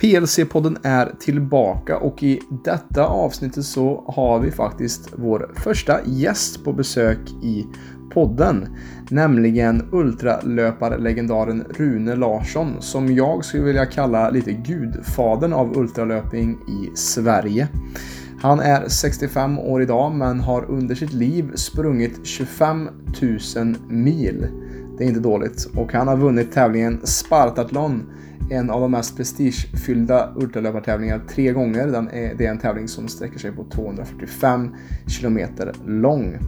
PLC-podden är tillbaka och i detta avsnittet så har vi faktiskt vår första gäst på besök i podden. Nämligen ultralöparlegendaren Rune Larsson som jag skulle vilja kalla lite gudfadern av ultralöpning i Sverige. Han är 65 år idag men har under sitt liv sprungit 25 000 mil. Det är inte dåligt. Och han har vunnit tävlingen Spartathlon en av de mest prestigefyllda ultralöpartävlingarna tre gånger. Den är, det är en tävling som sträcker sig på 245 kilometer lång.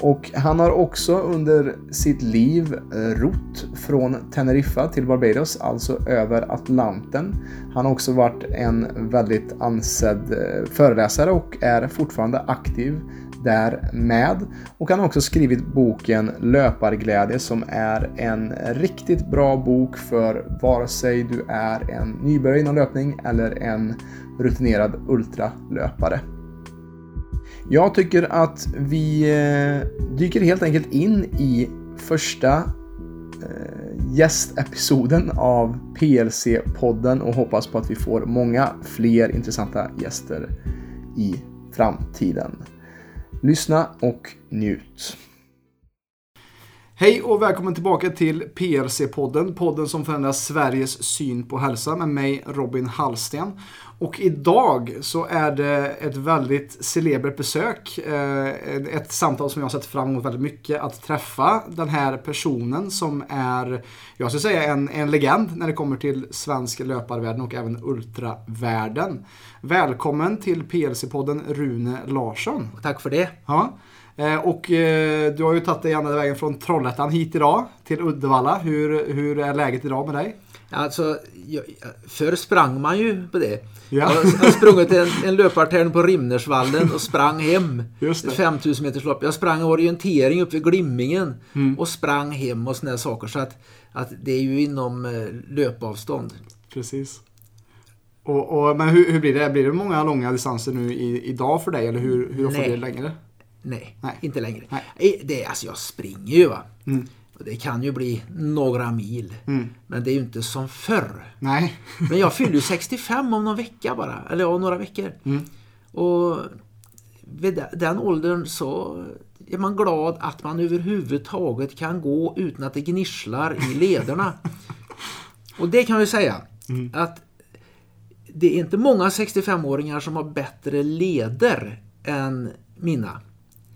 Och han har också under sitt liv eh, rott från Teneriffa till Barbados, alltså över Atlanten. Han har också varit en väldigt ansedd eh, föreläsare och är fortfarande aktiv där med. Och han har också skrivit boken Löparglädje som är en riktigt bra bok för vare sig du är en nybörjare inom löpning eller en rutinerad ultralöpare. Jag tycker att vi eh, dyker helt enkelt in i första eh, gästepisoden av PLC-podden och hoppas på att vi får många fler intressanta gäster i framtiden. Lyssna och njut. Hej och välkommen tillbaka till PRC-podden, Podden som förändrar Sveriges syn på hälsa med mig Robin Hallsten. Och idag så är det ett väldigt celebert besök. Eh, ett samtal som jag har sett fram emot väldigt mycket. Att träffa den här personen som är, jag skulle säga en, en legend när det kommer till svensk löparvärlden och även ultravärlden. Välkommen till PLC-podden Rune Larsson. Tack för det. Ja. Eh, och eh, du har ju tagit dig ända vägen från Trollhättan hit idag till Uddevalla. Hur, hur är läget idag med dig? Alltså, jag, förr sprang man ju på det. Ja. Jag har sprungit en, en löpartävling på Rimnersvallen och sprang hem. Just det. 5000 meters lopp. Jag sprang orientering uppe vid Glimmingen mm. och sprang hem och sådana saker. Så att, att det är ju inom eh, löpavstånd. Precis. Och, och, men hur, hur, blir det? Blir det många långa distanser nu i, idag för dig? Eller hur, hur ofta blir det längre? Nej, Nej, inte längre. Nej. Det, alltså jag springer ju va. Mm. Det kan ju bli några mil. Mm. Men det är ju inte som förr. Nej. men jag fyller ju 65 om någon vecka bara. Eller om några veckor. Mm. Och vid den åldern så är man glad att man överhuvudtaget kan gå utan att det gnisslar i lederna. Och det kan vi säga. Mm. Att det är inte många 65-åringar som har bättre leder än mina.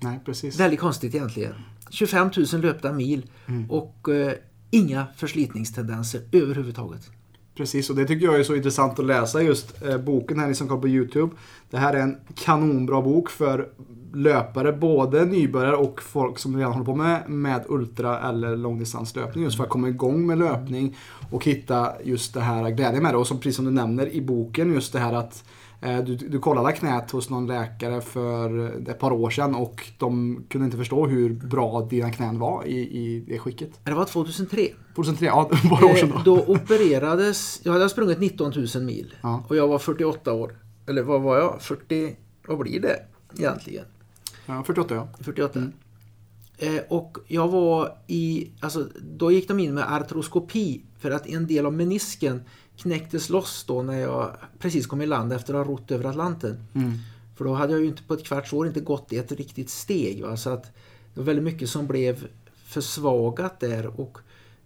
Nej, precis. Väldigt konstigt egentligen. 25 000 löpta mil mm. och eh, inga förslitningstendenser överhuvudtaget. Precis, och det tycker jag är så intressant att läsa just eh, boken här som kom på Youtube. Det här är en kanonbra bok för löpare, både nybörjare och folk som redan håller på med, med ultra eller långdistanslöpning. Just för att komma igång med löpning och hitta just det här glädjen med det. Och som, precis som du nämner i boken, just det här att du, du kollade knät hos någon läkare för ett par år sedan och de kunde inte förstå hur bra dina knän var i, i det skicket. Det var 2003. 2003, ja, bara år sedan då. Eh, då opererades, jag hade sprungit 19 000 mil ja. och jag var 48 år. Eller vad var jag? 40, vad blir det egentligen? Ja, 48 ja. 48. Mm. Eh, och jag var i, alltså då gick de in med artroskopi för att en del av menisken knäcktes loss då när jag precis kom i land efter att ha rott över Atlanten. Mm. För då hade jag ju inte på ett kvarts år inte gått ett riktigt steg. Va? Så att det var väldigt mycket som blev försvagat där och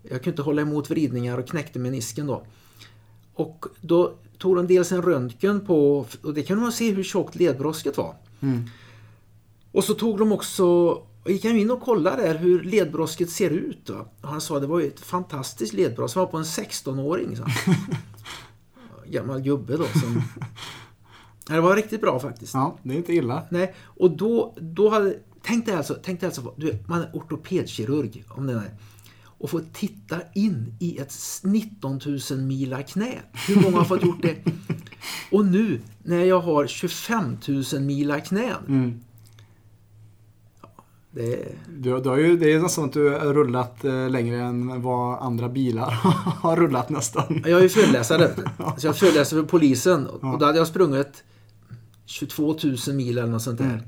jag kunde inte hålla emot vridningar och knäckte menisken då. Och då tog de dels en röntgen på, och det kunde man se hur tjockt ledbrosket var. Mm. Och så tog de också och gick han in och kollade där hur ledbrosket ser ut. Då. Och han sa att det var ett fantastiskt ledbrosk. Det var på en 16-åring. Gammal gubbe då. Som... Det var riktigt bra faktiskt. Ja, det är inte illa. Nej, och då, då hade... Tänk dig alltså, tänk dig alltså du man är ortopedkirurg om det är och få titta in i ett 19 000 mila knä. Hur många har fått gjort det? Och nu när jag har 25 000 mila knän. Mm. Det, du, du har ju, det är nästan att du har rullat eh, längre än vad andra bilar har rullat nästan. Jag är ju föreläsare. Så jag föreläser för polisen. Och då hade jag sprungit 22 000 mil eller något sånt där. Mm.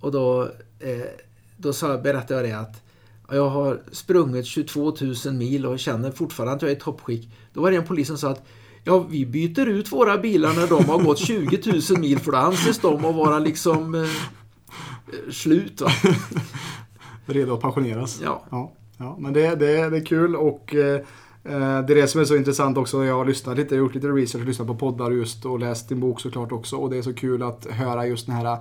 Och då, eh, då sa, berättade jag det att jag har sprungit 22 000 mil och känner fortfarande att jag är i toppskick. Då var det en polis som sa att Ja, vi byter ut våra bilar när de har gått 20 000 mil för då anses de att vara liksom eh, slut. Va? Redo att pensioneras. Ja. ja, ja. Men det, det, det är kul och eh, det är det som är så intressant också. Jag har lyssnat lite, gjort lite research, lyssnat på poddar just och läst din bok såklart också. Och det är så kul att höra just den här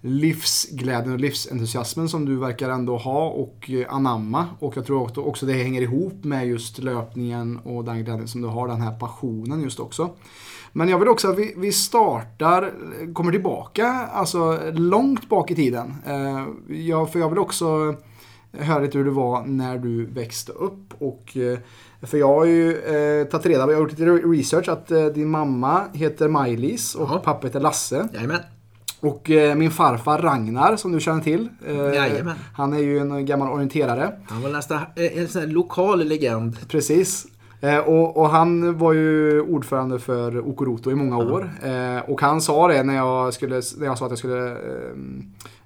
livsglädjen och livsentusiasmen som du verkar ändå ha och anamma. Och jag tror också det hänger ihop med just löpningen och den glädjen som du har, den här passionen just också. Men jag vill också att vi, vi startar, kommer tillbaka, alltså långt bak i tiden. Eh, jag, för jag vill också höra lite hur det var när du växte upp. Och, eh, för jag har ju eh, tagit reda på, jag har gjort lite research, att eh, din mamma heter Maj-Lis och Jaha. pappa heter Lasse. Jajamän. Och eh, min farfar Ragnar, som du känner till. Eh, han är ju en gammal orienterare. Han var nästan en sån här lokal legend. Precis. Eh, och, och han var ju ordförande för Okoroto i många år. Eh, och han sa det när jag, skulle, när jag sa att jag skulle eh,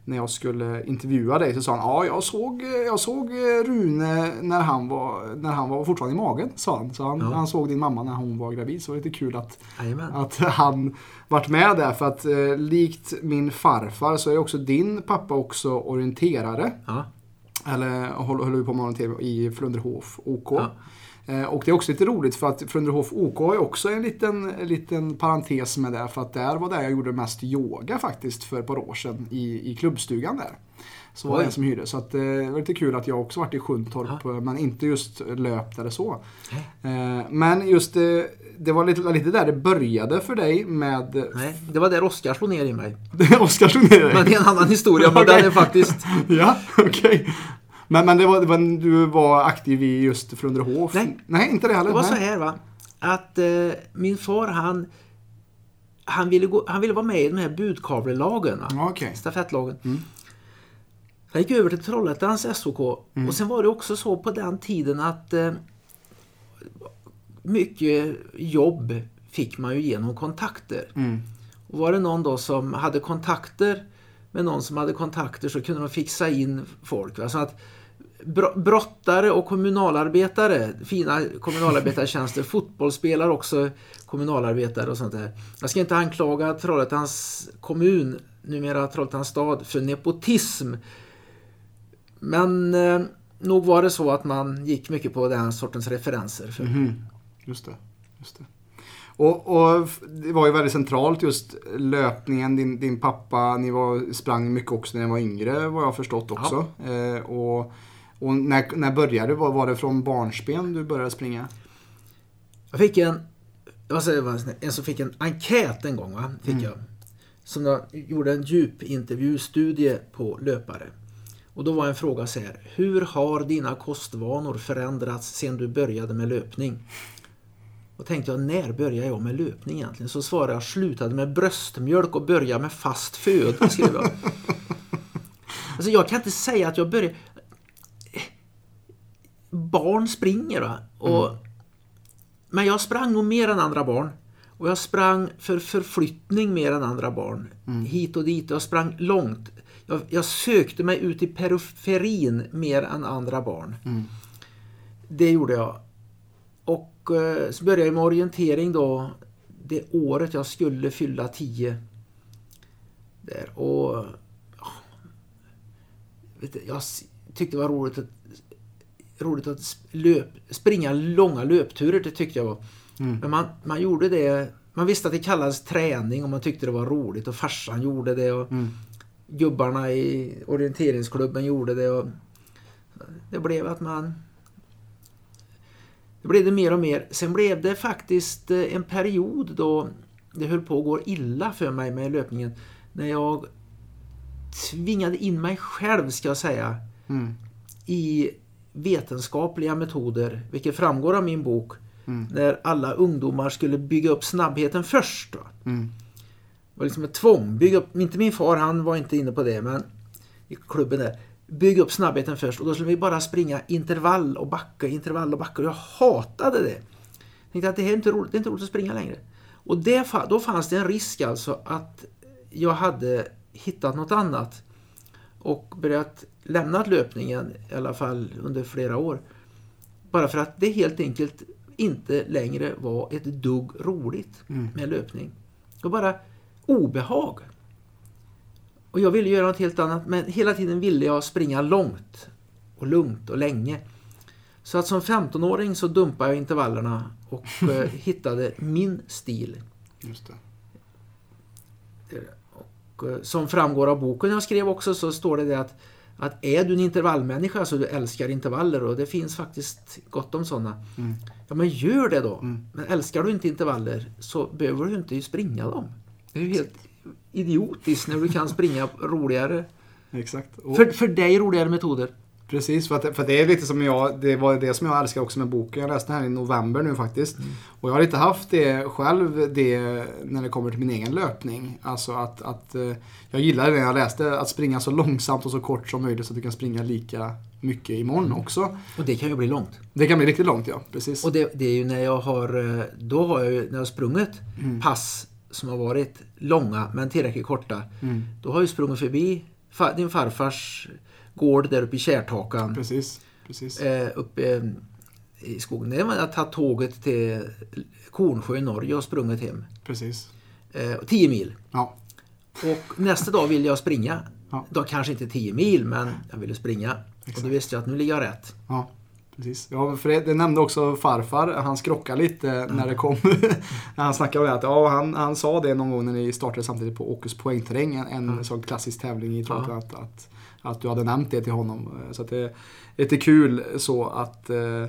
när jag skulle intervjua dig så sa han ja jag såg, jag såg Rune när han, var, när han var fortfarande i magen. Sa han. Så han, Ja. han såg din mamma när hon var gravid. Så det var lite kul att, att han varit med där. För att eh, likt min farfar så är också din pappa också orienterare. Ja. Eller håller, håller på med orientering i Flunderhof OK. Ja. Eh, Och det är också lite roligt för att Flunderhof OK är också en liten, en liten parentes med det. För att där var där jag gjorde mest yoga faktiskt för ett par år sedan i, i klubbstugan där. Så var det en som hyrde. Så att, eh, det var lite kul att jag också varit i Sjuntorp eh, men inte just löpt eller så. Eh, Men just det, det var lite, lite där det började för dig med Nej, det var där Oskar slog ner i mig. Oskar slog ner dig. Men det är en annan historia, men Okej. den är faktiskt... Ja, okej. Men, men det var, det var, du var aktiv i just Flunderhof? Nej. Nej, inte det heller? Det var så Nej. här va, att eh, min far han, han, ville gå, han ville vara med i de här budkavlelagen, Okej. stafettlagen. Han gick över till Trollhättans SOK och sen var det också så på den tiden att eh, mycket jobb fick man ju genom kontakter. Mm. Och var det någon då som hade kontakter med någon som hade kontakter så kunde de fixa in folk. Va? Så att brottare och kommunalarbetare, fina kommunalarbetartjänster, fotbollsspelare också kommunalarbetare och sånt där. Jag ska inte anklaga Trollhättans kommun, numera Trollhättans stad, för nepotism. Men eh, nog var det så att man gick mycket på den sortens referenser. För, Mhm. Just det. Just det. Och, och det var ju väldigt centralt just löpningen. Din, din pappa, ni var, sprang mycket också när ni var yngre vad jag har förstått också. Eh, och och när, när började det? Var, var det från barnsben du började springa? Jag fick en, vad säger en som fick en enkät en gång. Va? Fick jag, som jag gjorde en djupintervjustudie på löpare. Och då var en fråga så här. Hur har dina kostvanor förändrats sedan du började med löpning? Och tänkte jag, när började jag med löpning egentligen? Så svarade jag, slutade med bröstmjölk och började med fast föda, skrev jag. Alltså jag kan inte säga att jag började... Barn springer va? Och men jag sprang nog mer än andra barn. Och jag sprang för förflyttning mer än andra barn. Hit och dit. Jag sprang långt. Jag, jag sökte mig ut i periferin mer än andra barn. Det gjorde jag. Och eh, så började jag med orientering då. Det året jag skulle fylla 10. Där. Och ja, jag tyckte det var roligt att roligt att löp, springa långa löpturer, det tyckte jag var. Men man, man gjorde det, man visste att det kallades träning och man tyckte det var roligt och farsan gjorde det och gubbarna i orienteringsklubben gjorde det. Och det blev att man... Det blev det mer och mer. Sen blev det faktiskt eh, en period då det höll på att gå illa för mig med löpningen. När jag tvingade in mig själv, ska jag säga, Mm. i vetenskapliga metoder, vilket framgår av min bok, när alla ungdomar skulle bygga upp snabbheten först. Mm. Det var liksom ett tvång. Bygga upp, inte min far, han var inte inne på det, men i klubben där. Bygga upp snabbheten först och då skulle vi bara springa intervall och backa, intervall och backa. Och jag hatade det. Jag tänkte att det här är inte roligt, det är inte roligt att springa längre. Och det, då fanns det en risk alltså att jag hade hittat något annat och börjat lämna löpningen i alla fall under flera år. Bara för att det helt enkelt inte längre var ett dugg roligt med löpning. Det var bara obehag. Och jag ville göra något helt annat men hela tiden ville jag springa långt och lugnt och länge. Så att som 15-åring så dumpade jag intervallerna och eh, hittade min stil. Just det. Och, eh, som framgår av boken jag skrev också så står det, det att, att är du en intervallmänniska så du älskar intervaller och det finns faktiskt gott om sådana. Mm. Ja men gör det då. Men älskar du inte intervaller så behöver du inte springa dem. Det är ju helt idiotiskt när du kan springa roligare, Exakt. Och, för, för dig roligare metoder. Precis, för, att, för det är lite som jag, det var det som jag älskar också med boken. Jag läste den här i november nu faktiskt. Och jag har inte haft det själv det när det kommer till min egen löpning. Alltså att, att eh, jag gillade det jag läste, att springa så långsamt och så kort som möjligt så att du kan springa lika mycket imorgon också. Och det kan ju bli långt. Det kan bli riktigt långt ja, precis. Och det, det är ju när jag har, eh, då har jag när jag har sprungit pass som har varit långa men tillräckligt korta. Mm. Då har jag ju sprungit förbi din farfars gård där uppe i Kärrtakan. Precis, precis. Eh, uppe eh, i skogen. Det var att ta tåget till Kornsjö i Norge och sprungit hem. Precis. Eh, 10 mil. Ja, Och nästa dag ville jag springa. Ja. Då kanske inte 10 mil men jag ville springa. Och då visste jag att nu ligger jag rätt. ja. Precis. Ja, för det, det nämnde också farfar. Han skrockade lite när det kom. när han snackade om det. Att, ja, han, han sa det någon gång när ni startade samtidigt på Åkers poängterräng. En, en sån klassisk tävling i Trollhättan. Att, att, att du hade nämnt det till honom. Så att det är lite kul så att eh,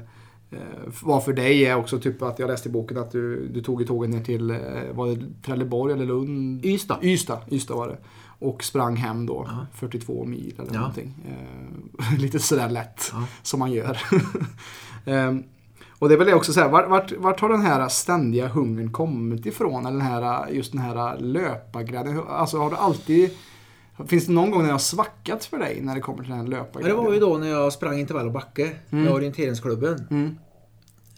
eh, vad för dig är också typ att jag läste i boken att du, du tog i tåget ner till, eh, var det Trelleborg eller Lund? Ystad. Ystad, Ystad var det. Och sprang hem då 42 mil eller Ja. någonting. Eh, lite sådär lätt Ja. som man gör. Ehm, och det är väl det också så här, vart, vart, vart har den här ständiga hungern kommit ifrån? Eller den här, just den här löparglädjen. Alltså har du alltid... Finns det någon gång när har svackat för dig när det kommer till den här Ja, det var ju då när jag sprang intervall och backe med orienteringsklubben. Mm.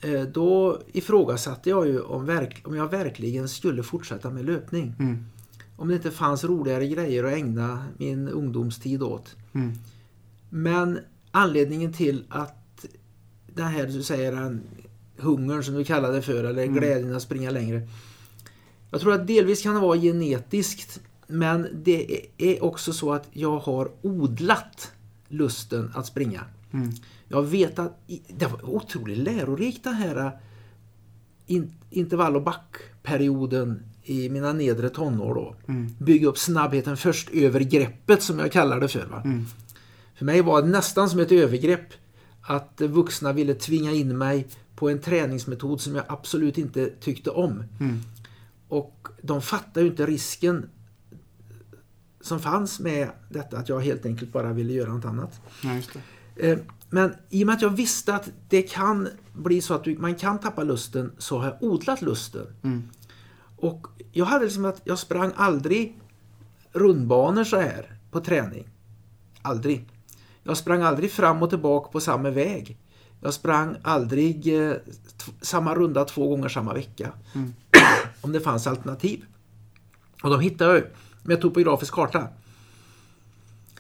Eh, Då ifrågasatte jag ju om, verk, om jag verkligen skulle fortsätta med löpning. Mm. Om det inte fanns roligare grejer att ägna min ungdomstid åt. Mm. Men anledningen till att den här, du säger, den hungern som du kallar det för, eller glädjen att springa längre. Jag tror att delvis kan det vara genetiskt, men det är- också så att jag har odlat lusten att springa. Mm. Jag vet att det var otroligt lärorikt den här eh, in, intervall och backperioden i mina nedre tonår då. Mm. Bygga upp snabbheten först över greppet som jag kallar det för. Mm. För mig var det nästan som ett övergrepp att vuxna ville tvinga in mig på en träningsmetod som jag absolut inte tyckte om. Mm. Och de fattade ju inte risken som fanns med detta att jag helt enkelt bara ville göra något annat. Ja. Eh, Men i och med att jag visste att det kan bli så att man kan tappa lusten så har jag odlat lusten. Mm. Och jag hade liksom att jag sprang aldrig rundbanor så här på träning. Aldrig. Jag sprang aldrig fram och tillbaka på samma väg. Jag sprang aldrig eh, samma runda två gånger samma vecka. Mm. Om det fanns alternativ. Och de hittade jag ju med topografisk karta.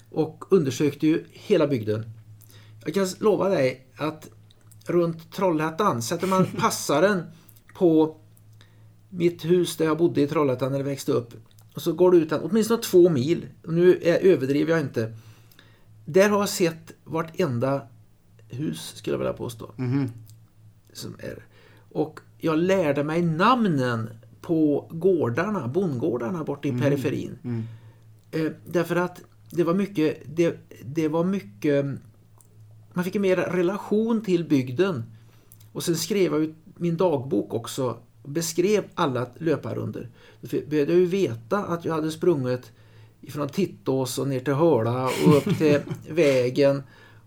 Och undersökte ju hela bygden. Jag kan lova dig att runt Trollhättan sätter man passaren på mitt hus där jag bodde i Trollhättan när jag växte upp. Och så går du ut åtminstone två mil. Och nu är, överdriver jag inte. Där har jag sett vartenda hus skulle jag vilja påstå. Mhm. Som är. Och jag lärde mig namnen på gårdarna, bondgårdarna borta i periferin. Mm. Eh, därför att det var mycket, det, det var mycket, man fick en mer relation till bygden. Och sen skrev jag ut min dagbok också beskrev alla löparrunder. Då behövde jag ju veta att jag hade sprungit ifrån Tittås och ner till Höla och upp till vägen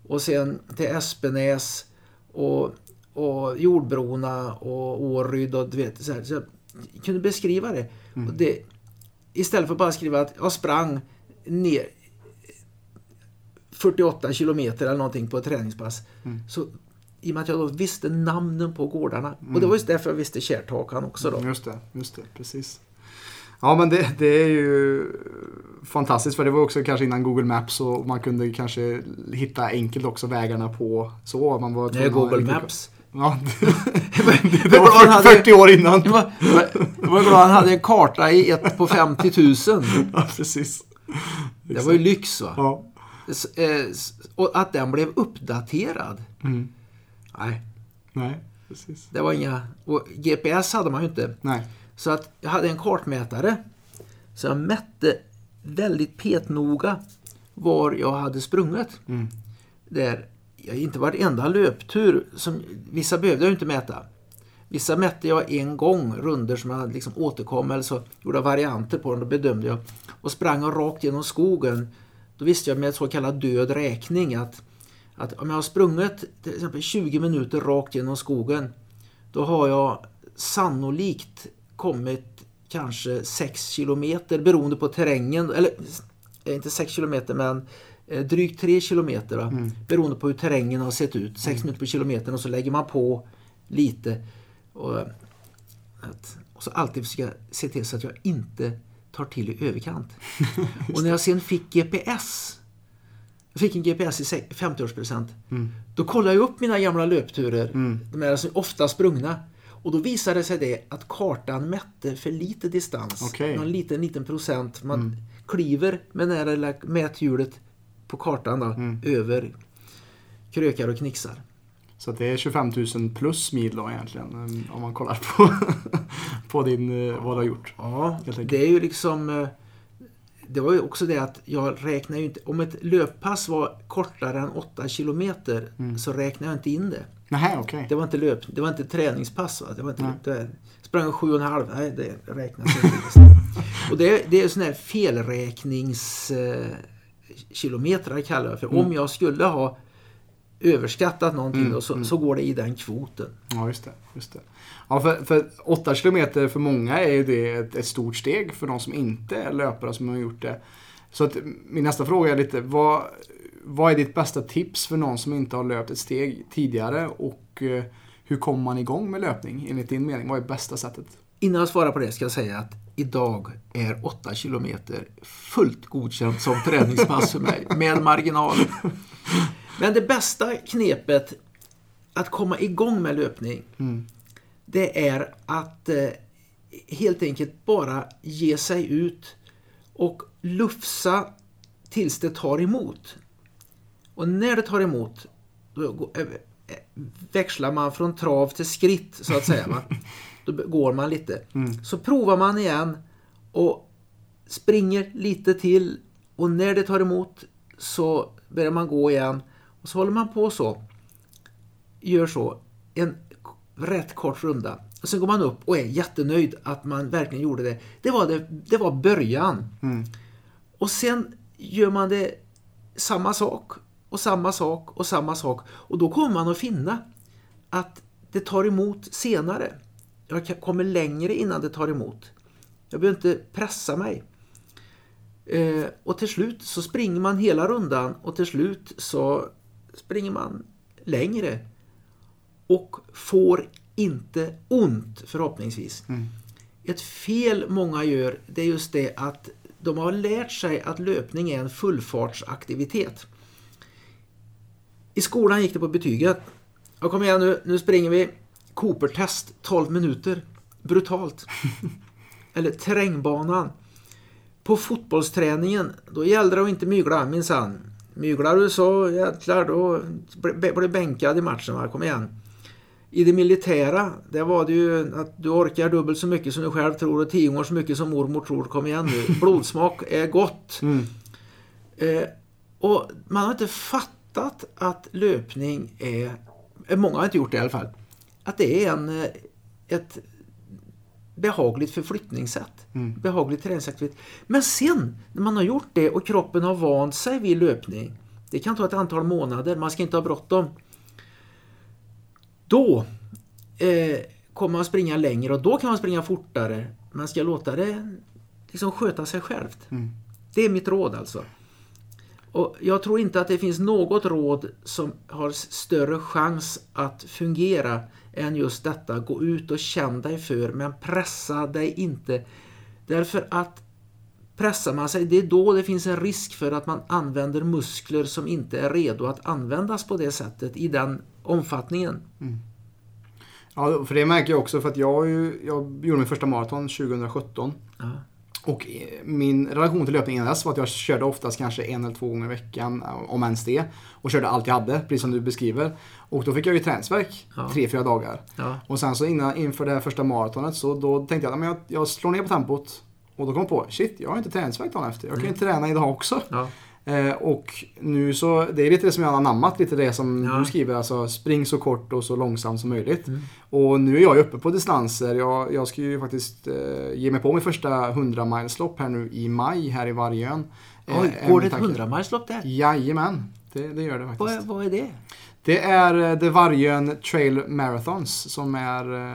och sen till Espenäs och, och Jordbrona och Åryd och du vet, så, här, så kunde beskriva det. Och det. Istället för bara skriva att jag sprang ner 48 kilometer eller någonting på ett träningspass. Så i och med att jag då visste namnen på gårdarna. Och det var just därför jag visste Kärrtakan också då. Just det, just det, precis. Ja men det, det är ju fantastiskt för det var också kanske innan Google Maps och man kunde kanske hitta enkelt också vägarna på så. Man var Nej, att Google Maps. Ja, det det var han 40 år innan. Jag var, jag var glad han hade en karta i ett på 50 000. Ja, precis. Det var ju lyx va. Ja. Eh, Och att den blev uppdaterad. Mm. Nej, Nej, precis. det var inga... Och GPS hade man ju inte. Nej. Så att jag hade en kartmätare. Så jag mätte väldigt petnoga var jag hade sprungit. Mm. Där, jag inte varenda löptur, som, vissa behövde jag inte mäta. Vissa mätte jag en gång, runder som jag liksom återkom eller så gjorde jag varianter på dem, då bedömde jag. Och sprang jag rakt genom skogen, då visste jag med så kallad död räkning att, att om jag har sprungit till exempel 20 minuter rakt genom skogen, då har jag sannolikt kommit kanske 6 kilometer beroende på terrängen, eller eh, inte 6 kilometer men drygt 3 kilometer va? beroende på hur terrängen har sett ut. 6 minuter på kilometern och så lägger man på lite. Och, eh, att, och så alltid försöka se till så att jag inte tar till i överkant. och när jag sen fick GPS jag fick en GPS i se- 50-årspresent. Då kollade jag upp mina gamla löpturer, de är alltså ofta sprungna. Och då visade det sig det att kartan mätte för lite distans. Okej. Någon liten, liten procent. Man kliver med det här mäthjulet på kartan då, över krökar och knixar. Så det är 25 000 plus mil då egentligen. eh, Om man kollar på, på din, eh, vad du har gjort. Ja, det är ju liksom... eh, Det var ju också det att jag räknar ju inte... Om ett löppass var kortare än 8 kilometer så räknar jag inte in det. Nej, okej. Det var inte löp, det var inte träningspass. Va? Det var inte, Nej. det, sprang sju och en halv, nej det räknas inte. och det, det är sån här felräknings eh, kilometrar kallar jag för. Om jag skulle ha överskattat någonting då, så, så går det i den kvoten. Ja, just det. Just det. Ja, för, för 8 kilometer för många är ju det ett, ett stort steg för de som inte är löpare som har gjort det. Så att min nästa fråga är lite, vad, vad är ditt bästa tips för någon som inte har löpt ett steg tidigare och eh, hur kommer man igång med löpning enligt din mening? Vad är bästa sättet? Innan jag svarar på det ska jag säga att idag är 8 kilometer fullt godkänt som träningspass för mig, med marginal. Men det bästa knepet att komma igång med löpning, det är att eh, helt enkelt bara ge sig ut och lufsa tills det tar emot. Och när det tar emot, då eh, eh, växlar man från trav till skritt så att säga. Va? Då går man lite. Så provar man igen och springer lite till och när det tar emot så börjar man gå igen och så håller man på så. Gör så en rätt kort runda. Och sen går man upp och är jättenöjd att man verkligen gjorde det. Det var, det, det var början. Och sen gör man det samma sak och samma sak och samma sak. Och då kommer man att finna att det tar emot senare. Jag kommer längre innan det tar emot. Jag behöver inte pressa mig. Eh, och till slut så springer man hela rundan och till slut så springer man längre. Och får inte ont förhoppningsvis. Ett fel många gör det är just det att de har lärt sig att löpning är en fullfartsaktivitet. I skolan gick det på betyget. Ja, kom igen nu, nu springer vi. Cooper-test 12 minuter. Brutalt. Eller terrängbanan. På fotbollsträningen, då gällde det att inte mygla minsann. Myglar du så jäklar, då blir du bänkad i matchen. Va? Kom igen. I det militära, där var det ju att du orkar dubbelt så mycket som du själv tror och tio gånger så mycket som mormor tror. Kom igen nu. Blodsmak är gott. Eh, och man har inte fattat att löpning är, många har inte gjort det i alla fall, att det är en, eh, ett behagligt förflyttningssätt. Behaglig träningsaktivitet. Men sen när man har gjort det och kroppen har vant sig vid löpning, det kan ta ett antal månader, man ska inte ha bråttom. Då eh, kommer man springa längre och då kan man springa fortare. Man ska låta det liksom sköta sig självt. Det är mitt råd alltså. Och jag tror inte att det finns något råd som har större chans att fungera än just detta. Gå ut och känn dig för, men pressa dig inte. Därför att pressar man sig, det är då det finns en risk för att man använder muskler som inte är redo att användas på det sättet i den omfattningen. Ja, för det märker jag också för att jag, ju, jag gjorde min första maraton 2017. Ja. Och eh, min relation till löpning innan dess var att jag körde oftast kanske en eller två gånger i veckan, om ens det. Och körde allt jag hade, precis som du beskriver. Och då fick jag ju träningsvärk Ja. tre, fyra dagar. Ja. Och sen så innan, inför det här första maratonet så då tänkte jag att jag, jag slår ner på tempot. Och då kom jag på, shit, jag har inte träningsvärk dagen efter. Jag kan ju träna idag också. Ja. Eh, och nu så, det är lite det som jag har anammat, lite det som Ja. du skriver, alltså spring så kort och så långsamt som möjligt. Mm. Och nu är jag uppe på distanser, jag, jag ska ju faktiskt eh, ge mig på min första 100 mileslopp här nu i maj här i Vargön. Eh, Oj, är går det min ett tanke. hundramilslopp där? Jajamän, det, det gör det Vad, faktiskt. är- vad är det? Det är eh, The Vargön Trail Marathons som är eh,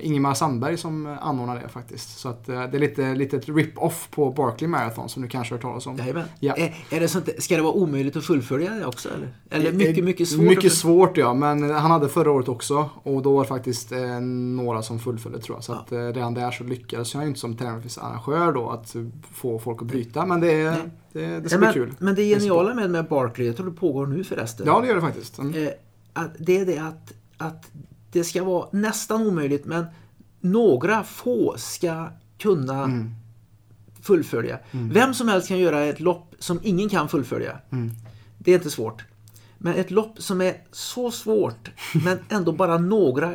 Ingemar Sandberg som anordnar det faktiskt. Så att eh, det är lite litet rip-off på Barkley Marathon som du kanske har hört talas om. Jajamän. Ja. Är, är det sånt, ska det vara omöjligt att fullfölja det också? Eller, eller mycket, mycket svårt? Mycket svårt ja, men han hade förra året också. Och då var det faktiskt några som fullföljde tror jag. Så att, redan där så lyckades jag inte som tävlingsarrangör då att få folk att bryta. Men det, Nej. Det, det ska Nej, bli men, kul. men det geniala med, med Barclay, jag tror det pågår nu förresten. Ja, det gör det faktiskt. Mm. eh, att det är det att, att det ska vara nästan omöjligt men några få ska kunna Mm. fullfölja. Vem som helst kan göra ett lopp som ingen kan fullfölja. Mm. Det är inte svårt. Men ett lopp som är så svårt men ändå bara några,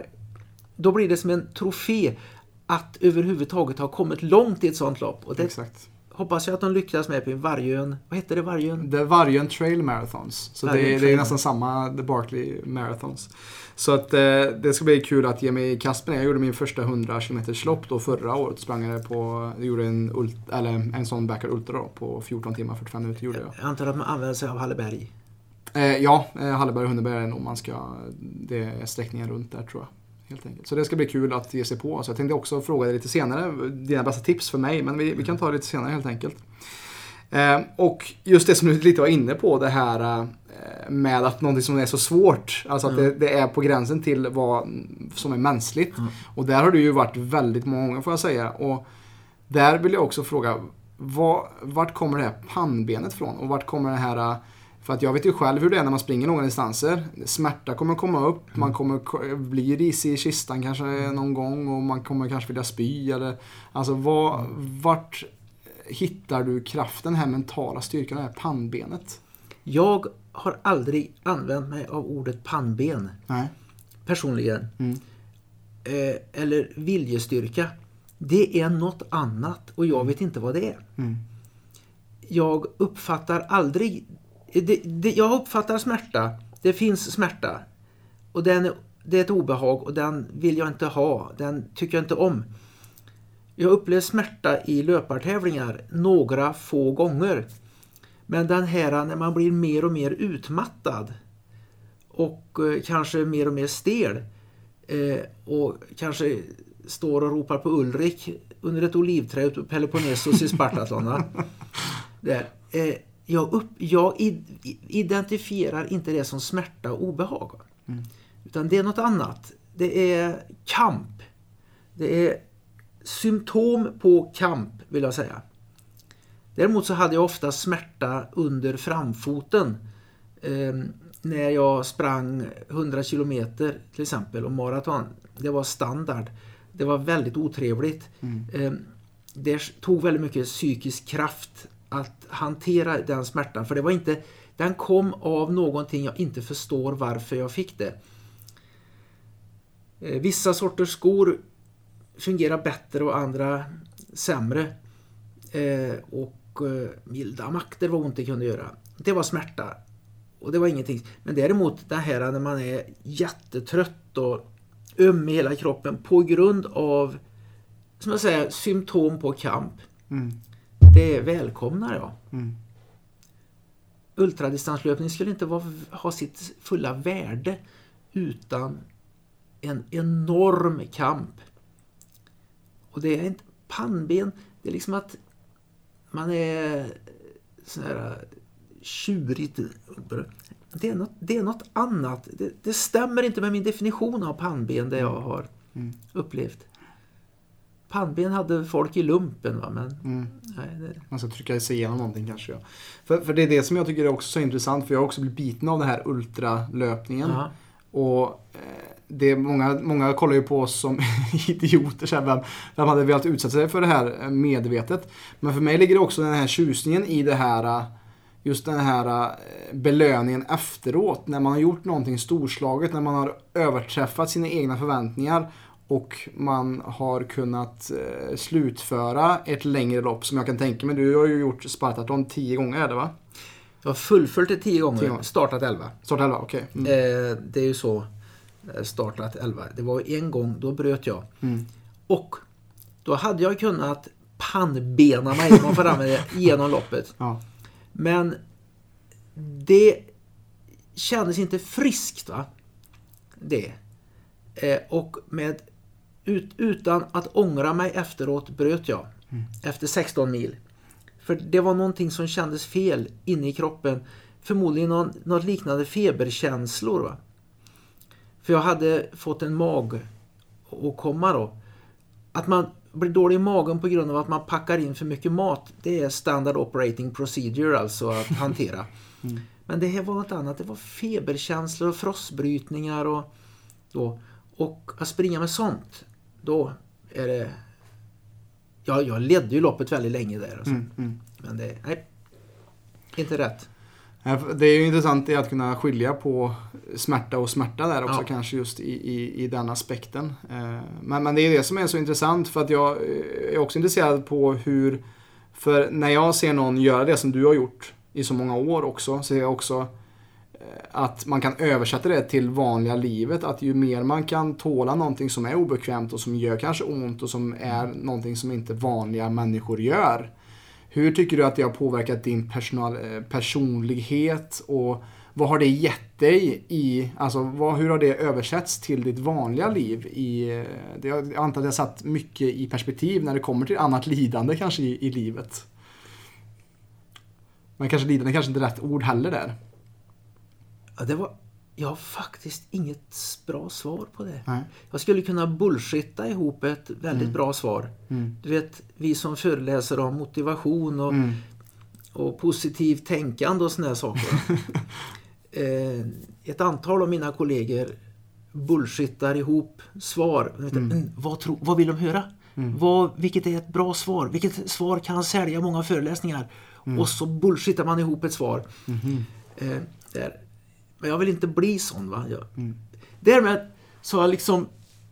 då blir det som en trofé att överhuvudtaget ha kommit långt i ett sånt lopp. Och det Exakt. Hoppas jag att de lyckas med på Vargön. Vad heter det? Vargön? The Vargön Trail Marathons. Så Vargön det, det är Trail. nästan samma The Barkley Marathons. Så att eh, det ska bli kul att ge mig i kast med det. Jag gjorde min första 100 km lopp då förra året. Sprang jag på, jag gjorde en, ult, eller en sån Backer Ultra då, på 14 timmar 45 minuter gjorde jag. Jag antar att man använder sig av Halleberg. Eh, ja, eh, Halleberg och Hunneberg är nog man ska, det är sträckningen runt där tror jag. Helt enkelt. Så det ska bli kul att ge sig på. Så jag tänkte också fråga dig lite senare, dina bästa tips för mig, men vi, vi kan ta det lite senare helt enkelt. Eh, och just det som du lite var inne på, det här eh, med att någonting som är så svårt, alltså att det, det är på gränsen till vad som är mänskligt. Och där har du ju varit väldigt många gånger får jag säga. Och där vill jag också fråga, vad, vart kommer det här pannbenet från? Och vart kommer det här eh, för att jag vet ju själv hur det är när man springer långa distanser. Smärta kommer komma upp, man kommer ko- bli risig i kistan kanske någon gång och man kommer kanske vilja spy eller... Alltså vad, vart hittar du kraften, den här mentala styrkan, det här pannbenet? Jag har aldrig använt mig av ordet pannben Nej. personligen. Mm. Eh, eller viljestyrka. Det är något annat och jag vet inte vad det är. Mm. Jag uppfattar aldrig... Det, det, jag uppfattar smärta. Det finns smärta. Och den, det är ett obehag och den vill jag inte ha. Den tycker jag inte om. Jag upplevt smärta i löpartävlingar några få gånger. Men den här när man blir mer och mer utmattad och eh, kanske mer och mer stel eh, och kanske står och ropar på Ulrik under ett olivträd på Peloponnesos i Spartatlona. Där. Jag, upp, jag id- identifierar inte det som smärta och obehag. Utan det är något annat. Det är kamp. Det är symptom på kamp vill jag säga. Däremot så hade jag ofta smärta under framfoten eh, när jag sprang 100 kilometer till exempel och maraton. Det var standard. Det var väldigt otrevligt. Eh, det tog väldigt mycket psykisk kraft att hantera den smärtan för det var inte den kom av någonting jag inte förstår varför jag fick det. Eh, Vissa sorters skor fungerar bättre och andra sämre. Eh, och eh, milda makter var ont det kunde göra. Det var smärta. Och det var ingenting. Men däremot det här när man är jättetrött och öm i hela kroppen på grund av som jag säger, symptom på kamp. Mm. Det välkomnar jag. Mm. Ultradistanslöpning skulle inte vara, ha sitt fulla värde utan en enorm kamp. Och det är inte pannben, det är liksom att man är sån här tjurigt. Det är något, det är något annat. Det, det stämmer inte med min definition av pannben det jag har Mm. upplevt. Pannben hade folk i lumpen va, men Mm. nej, det, Man ska trycka sig igenom någonting kanske. Ja. För, för det är det som jag tycker är också så intressant. För jag har också blivit biten av den här ultralöpningen. ja. Och eh, det är många, många kollar ju på oss som idioter. Så här, vem, vem hade velat utsätta sig för det här eh, medvetet? Men för mig ligger det också den här tjusningen i det här eh, just den här belöningen efteråt. När man har gjort någonting storslaget, när man har överträffat sina egna förväntningar och man har kunnat eh, slutföra ett längre lopp som jag kan tänka mig. Du har ju gjort Spartaton tio gånger är det va? Jag har fullföljt det tio gånger, tio gånger. startat elva. Startat elva, okej. Okay. Mm. Eh, det är ju så. Eh, startat elva. Det var en gång, då bröt jag. Mm. Och då hade jag kunnat pannbena mig, om man får använda det, genom loppet. Ja. Men det kändes inte friskt va. Det. Eh, och med ut, utan att ångra mig efteråt bröt jag. Mm. Efter 16 mil. För det var någonting som kändes fel inne i kroppen. Förmodligen någon, något liknande feberkänslor. Va? För jag hade fått en mag och komma då. Att man blir dålig i magen på grund av att man packar in för mycket mat. Det är standard operating procedure alltså att hantera. Mm. Men det här var något annat. Det var feberkänslor och frostbrytningar och då. Och att springa med sånt då är det... Ja, jag ledde ju loppet väldigt länge där. Alltså. Mm, mm. Men det, nej, inte rätt. Det är ju intressant att kunna skilja på smärta och smärta där också ja. kanske just i, i, i den aspekten. Eh, men, men det är det som är så intressant för att jag är också intresserad på hur... För när jag ser någon göra det som du har gjort i så många år också, så ser jag också att man kan översätta det till vanliga livet. Att ju mer man kan tåla någonting som är obekvämt och som gör kanske ont och som är någonting som inte vanliga människor gör. Hur tycker du att det har påverkat din personal, eh, personlighet och vad har det gett dig i, alltså vad, hur har det översatts till ditt vanliga liv? I, eh, det, jag antar att det har satt mycket i perspektiv när det kommer till annat lidande kanske i, i livet. Men kanske lidande kanske inte är rätt ord heller där. Ja, det var... Jag har faktiskt inget bra svar på det. Nej. Jag skulle kunna bullshitta ihop ett väldigt mm. bra svar. Mm. Du vet, vi som föreläser om motivation och, mm. och positivt tänkande och sådana saker. eh, ett antal av mina kollegor bullshittar ihop svar. Mm. mm. Vad, tro, vad vill de höra? Mm. Vad, vilket är ett bra svar? Vilket svar kan sälja många föreläsningar? Mm. Och så bullshittar man ihop ett svar. Mm-hmm. Eh, där. Men jag vill inte bli sån. Va? Jag, mm. Därmed så har jag liksom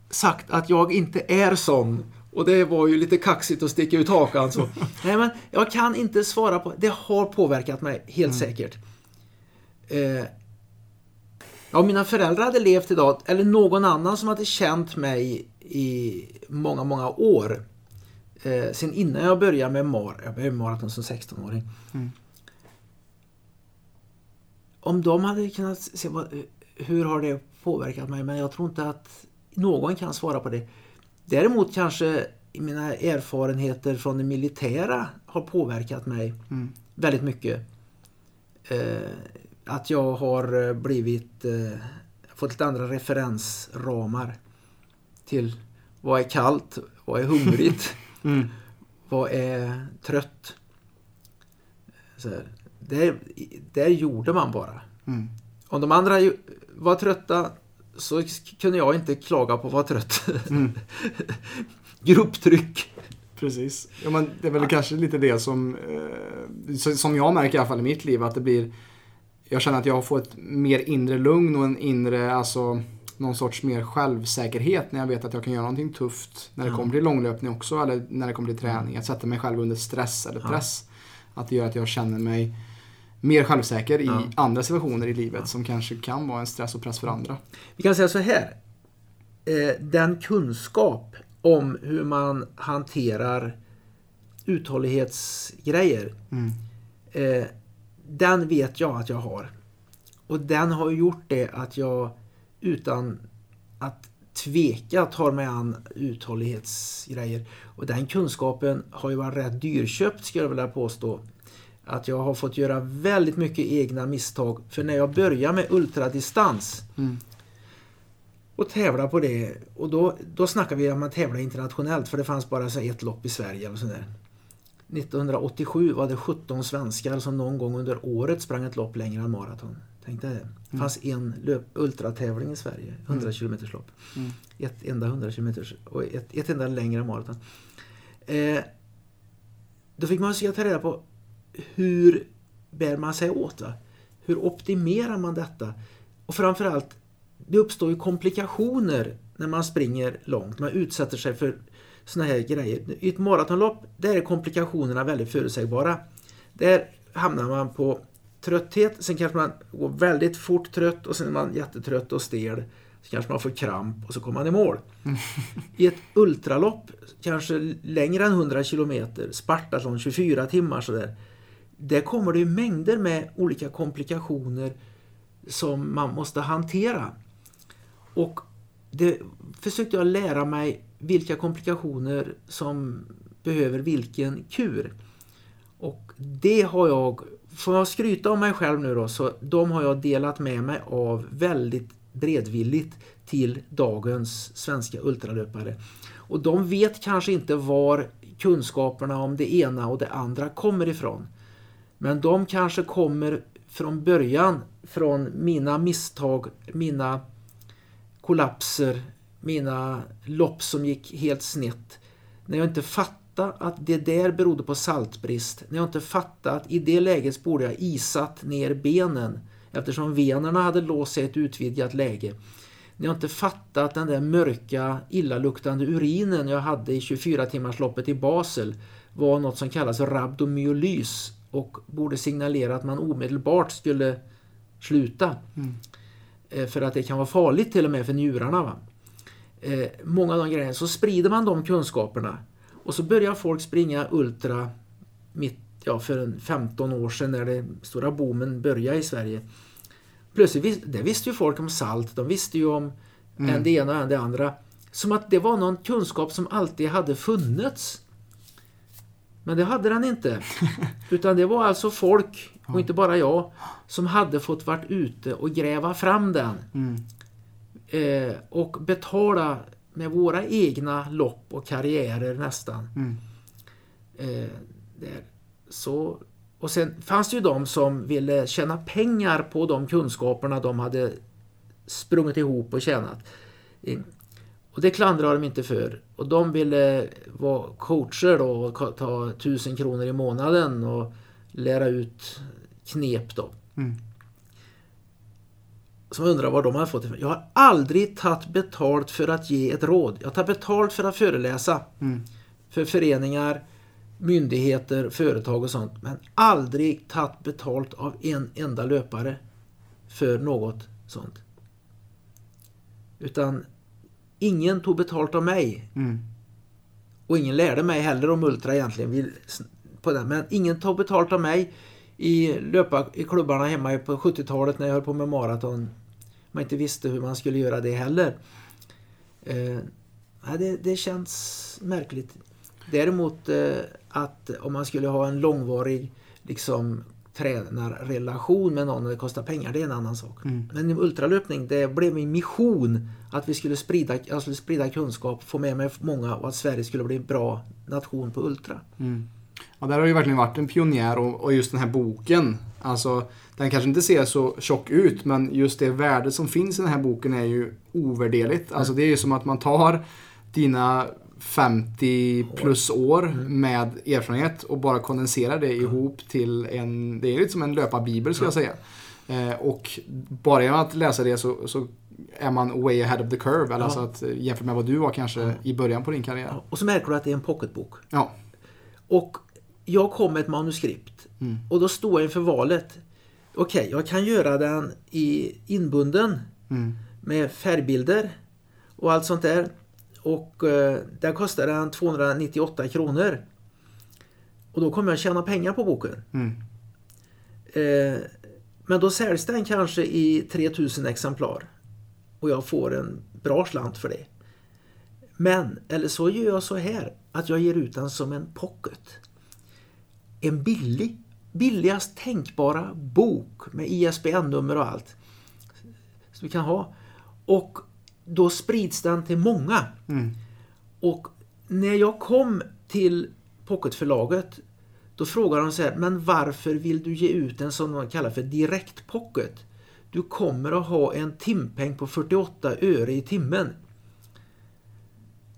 sagt att jag inte är sån. Och det var ju lite kaxigt att sticka ut hakan. Så. Nej, men jag kan inte svara på... Det har påverkat mig, helt mm. säkert. Eh, ja, mina föräldrar hade levt idag, eller någon annan som hade känt mig i många, många år. Eh, sen innan jag började med mar, jag började med maraton som 16-åring. Mm om de hade kunnat se vad, hur har det påverkat mig, men jag tror inte att någon kan svara på det. Däremot kanske mina erfarenheter från det militära har påverkat mig mm. väldigt mycket. Eh, att jag har blivit eh, fått lite andra referensramar till vad är kallt, vad är hungrigt, mm. vad är trött. Så här, där, där gjorde man bara. Mm. Om de andra var trötta så kunde jag inte klaga på att vara trött. Mm. Grupptryck. Precis. Ja, men det är väl ja. kanske lite det som, eh, som jag märker i alla fall i mitt liv. Att det blir, jag känner att jag får ett mer inre lugn och en inre, alltså någon sorts mer självsäkerhet när jag vet att jag kan göra någonting tufft. När det ja. kommer till långlöpning också eller när det kommer till träning. Att sätta mig själv under stress eller press. Ja. Att det gör att jag känner mig mer självsäker i ja. andra situationer i livet som kanske kan vara en stress och press för andra. Vi kan säga så här. Eh, den kunskap om hur man hanterar uthållighetsgrejer. Mm. Eh, den vet jag att jag har. Och den har gjort det att jag utan att tveka tar mig an uthållighetsgrejer. Och den kunskapen har ju varit rätt dyrköpt skulle jag vilja påstå att jag har fått göra väldigt mycket egna misstag. För när jag började med ultradistans mm. och tävla på det, och då, då snackar vi om att tävla internationellt för det fanns bara så ett lopp i Sverige. Eller sådär. 1987 var det 17 svenskar som någon gång under året sprang ett lopp längre än maraton. Tänkte det. Det fanns en löp, ultratävling i Sverige, 100 Mm. km lopp. Mm. Ett enda 100 km och ett, ett enda längre maraton. Eh, då fick man försöka ta reda på hur bär man sig åt? Va? Hur optimerar man detta? Och framförallt, det uppstår ju komplikationer när man springer långt. Man utsätter sig för såna här grejer. I ett maratonlopp, där är komplikationerna väldigt förutsägbara. Där hamnar man på trötthet, sen kanske man går väldigt fort trött och sen är man jättetrött och stel. Så kanske man får kramp och så kommer man i mål. I ett ultralopp, kanske längre än 100 kilometer, Spartatlon 24 timmar sådär. Där kommer det ju mängder med olika komplikationer som man måste hantera. Och det försökte jag lära mig vilka komplikationer som behöver vilken kur. Och det har jag, får jag skryta om mig själv nu då, så de har jag delat med mig av väldigt beredvilligt till dagens svenska ultralöpare. Och de vet kanske inte var kunskaperna om det ena och det andra kommer ifrån. Men de kanske kommer från början från mina misstag, mina kollapser, mina lopp som gick helt snett. När jag inte fattade att det där berodde på saltbrist. När jag inte fattade att i det läget borde jag isat ner benen eftersom venerna hade låst sig i ett utvidgat läge. När jag inte fattade att den där mörka illaluktande urinen jag hade i 24 timmarsloppet i Basel var något som kallas rabdomyolys och borde signalera att man omedelbart skulle sluta. Eh, För att det kan vara farligt till och med för njurarna. Va? Eh, många av de grejerna. Så sprider man de kunskaperna och så börjar folk springa ultra mitt, ja, för en 15 år sedan när den stora boomen började i Sverige. Plötsligt det visste ju folk om salt, de visste ju om en det ena och en det andra. Som att det var någon kunskap som alltid hade funnits. Men det hade den inte. Utan det var alltså folk, och inte bara jag, som hade fått varit ute och gräva fram den. Mm. Eh, och betala med våra egna lopp och karriärer nästan. Mm. Eh, där. Så, och sen fanns det ju de som ville tjäna pengar på de kunskaperna de hade sprungit ihop och tjänat. Och det klandrar de inte för. Och de ville vara coacher då och ta tusen kronor i månaden och lära ut knep då. Mm. Som undrar var de har fått det. Jag har aldrig tagit betalt för att ge ett råd. Jag tar betalt för att föreläsa. Mm. För föreningar, myndigheter, företag och sånt. Men aldrig tagit betalt av en enda löpare för något sånt. Utan ingen tog betalt av mig. Mm. Och ingen lärde mig heller om Ultra egentligen. Vi, på den. Men ingen tog betalt av mig i, löpa, i klubbarna hemma på 70-talet när jag höll på med maraton. Man inte visste hur man skulle göra det heller. Eh, det, det känns märkligt. Däremot eh, att om man skulle ha en långvarig liksom, tränarrelation med någon och det kostar pengar, det är en annan sak. Mm. Men i ultralöpning, det blev min mission att vi skulle sprida, jag skulle sprida kunskap, få med mig många och att Sverige skulle bli en bra nation på ultra. Mm. Ja, där har ju verkligen varit en pionjär och, och just den här boken. Alltså, den kanske inte ser så tjock ut men just det värde som finns i den här boken är ju ovärderligt. Alltså det är ju som att man tar dina 50 plus år med erfarenhet och bara kondenserar det ihop till en, det är lite som en löparbibel skulle jag säga. Eh, och bara genom att läsa det så, så är man way ahead of the curve. Eller Ja. alltså att, eh, jämfört med vad du var kanske i början på din karriär. Och så märker du att det är en pocketbok. Ja. Och jag kom med ett manuskript Mm. och då stod jag inför valet. Okej, jag kan göra den i inbunden Mm. med färgbilder och allt sånt där. Och eh, där kostar den 298 kronor. Och då kommer jag tjäna pengar på boken. Mm. Eh, men då säljs den kanske i 3000 exemplar. Och jag får en bra slant för det. Men, eller så gör jag så här. Att jag ger ut den som en pocket. En billig, billigast tänkbara bok med ISBN-nummer och allt. Som vi kan ha. Och då sprids den till många. Mm. Och när jag kom till pocketförlaget då frågade de så här, men varför vill du ge ut en som man kallar för direkt pocket? Du kommer att ha en timpeng på 48 öre i timmen.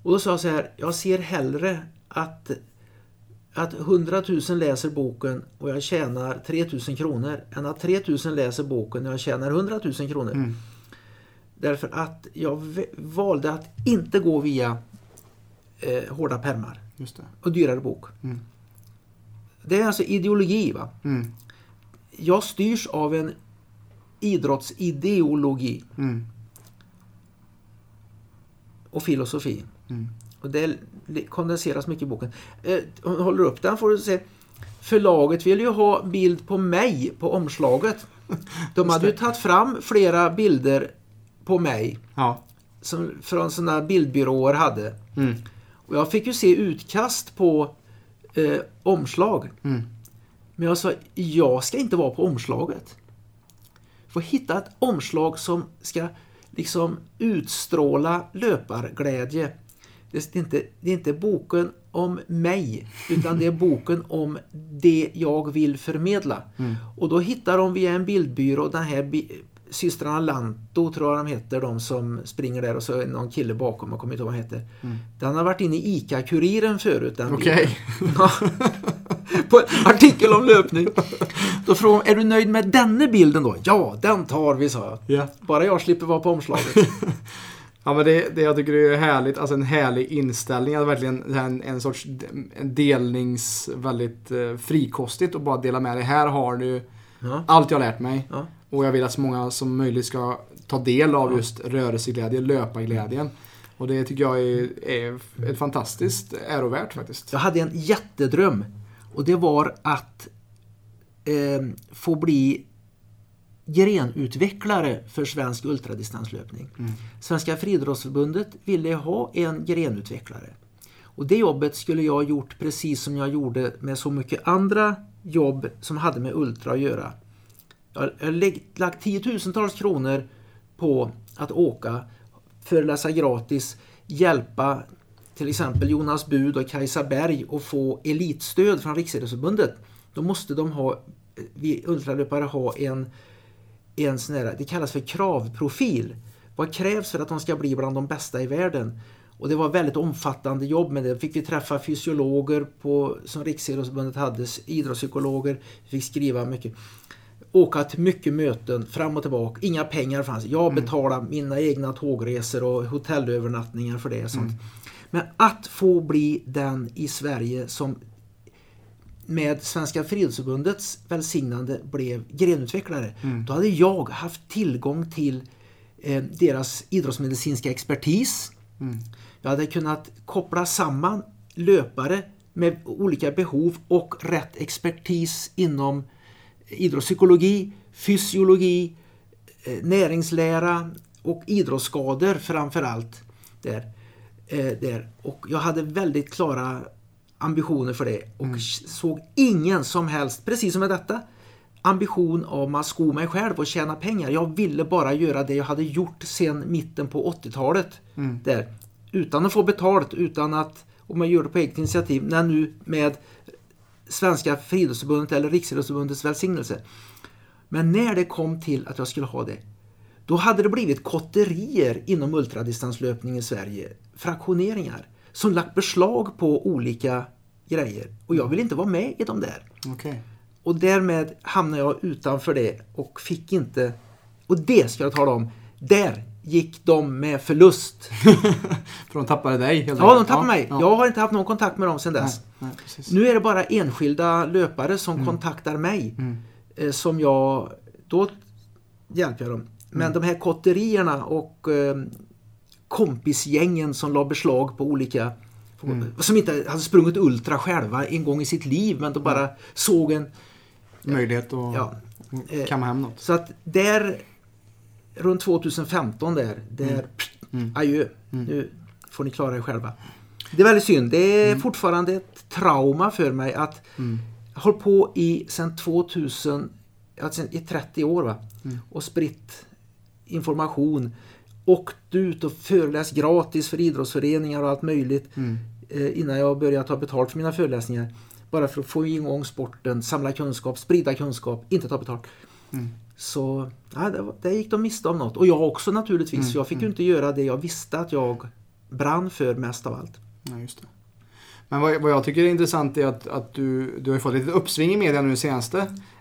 Och då sa jag så här, jag ser hellre att, att 100 000 läser boken och jag tjänar 3 000 kronor än att 3 000 läser boken och jag tjänar 100 000 kronor. Mm. Därför att jag valde att inte gå via eh, hårda permar och dyrare bok. Mm. Det är alltså ideologi. va? Mm. Jag styrs av en idrottsideologi Mm. och filosofi. Mm. Och det kondenseras mycket i boken. Eh, du håller upp den får du se. Förlaget vill ju ha bild på mig på omslaget. De hade ju tagit fram flera bilder på mig Ja. som från sådana bildbyråer hade. Mm. Och jag fick ju se utkast på eh, omslag. Mm. Men jag sa, jag ska inte vara på omslaget. Få hitta ett omslag som ska liksom utstråla löparglädje. Det är inte, det är inte boken om mig, utan det är boken om det jag vill förmedla. Och då hittar de via en bildbyrå den här systrarna Lanto, tror jag de heter, de som springer där och så är någon kille bakom, jag kommer inte ihåg vad han heter. Den har varit inne i ICA-Kuriren förut. den Okej. Ja. På en artikel om löpning. Då frågade de, är du nöjd med denna bilden då? Ja, den tar vi, sa jag. Ja. Bara jag slipper vara på omslaget. Ja men det, det jag tycker är härligt, alltså en härlig inställning. Att verkligen en, en sorts delnings, väldigt eh, frikostigt och bara dela med dig. Här har du Ja. allt jag lärt mig. Ja. Och jag vill att så många som möjligt ska ta del av just rörelseglädje, löparglädjen. Och det tycker jag är, är ett fantastiskt ärovärt faktiskt. Jag hade en jättedröm och det var att eh, få bli grenutvecklare för svensk ultradistanslöpning. Svenska friidrottsförbundet ville ha en grenutvecklare. Och det jobbet skulle jag ha gjort precis som jag gjorde med så mycket andra jobb som hade med ultra att göra. Jag har lagt tiotusentals kronor på att åka, föreläsa gratis, hjälpa till exempel Jonas Bud och Kajsa Berg att få elitstöd från Riksidrottsförbundet. Då måste de ha, eh, vi ultralöpare ha en, en sån här, det kallas för kravprofil. Vad krävs för att de ska bli bland de bästa i världen? Och det var väldigt omfattande jobb med det. Fick vi träffa fysiologer på, som Riksidrottsförbundet hade, idrottspsykologer, vi fick skriva mycket. Åka till mycket möten fram och tillbaka. Inga pengar fanns. Jag betalade mina egna tågresor och hotellövernattningar för det. Och sånt. Men att få bli den i Sverige som med Svenska Friidrottsförbundets välsignande blev grenutvecklare. Då hade jag haft tillgång till eh, deras idrottsmedicinska expertis. Jag hade kunnat koppla samman löpare med olika behov och rätt expertis inom idrottspsykologi, fysiologi, eh, näringslära och idrottsskador framför allt. Där. Eh, där. Och jag hade väldigt klara ambitioner för det och såg ingen som helst, precis som med detta, ambition om att sko mig själv och tjäna pengar. Jag ville bara göra det jag hade gjort sedan mitten på 80-talet. Där. Utan att få betalt, utan att, om man gör det på eget initiativ, när nu med Svenska friidrottsförbundet eller Riksidrottsförbundets välsignelse. Men när det kom till att jag skulle ha det, då hade det blivit kotterier inom ultradistanslöpning i Sverige, fraktioneringar, som lagt beslag på olika grejer. Och jag vill inte vara med i de där. Okej. Och därmed hamnade jag utanför det och fick inte... Och det ska jag tala om. Där gick de med förlust. För de tappade dig helt Ja, de tappade mig. Ja. Jag har inte haft någon kontakt med dem sedan dess. Nej, precis. Nu är det bara enskilda löpare som kontaktar mig. Eh, som jag... Då hjälper jag dem. Men de här kotterierna och eh, kompisgängen som la beslag på olika... Som inte hade sprungit ultra själva en gång i sitt liv men de bara såg en... Möjlighet att Ja, kamma hem något. Så att där, runt 2015 där, där, mm. adjö, nu får ni klara er själva. Det är väldigt synd. Det är fortfarande ett trauma för mig att har hållit på i sedan 2000, alltså i 30 år va, och spritt information. Åkt ut och föreläst gratis för idrottsföreningar och allt möjligt eh, innan jag började ta betalt för mina föreläsningar. Bara för att få igång sporten, samla kunskap, sprida kunskap, inte ta betalt. Så ja, det, det gick de miste om något. Och jag också naturligtvis. Mm, jag fick ju mm. inte göra det jag visste att jag brann för mest av allt. Ja, just det. Men vad, vad jag tycker är intressant är att, att du, du har fått lite uppsving i media nu senaste.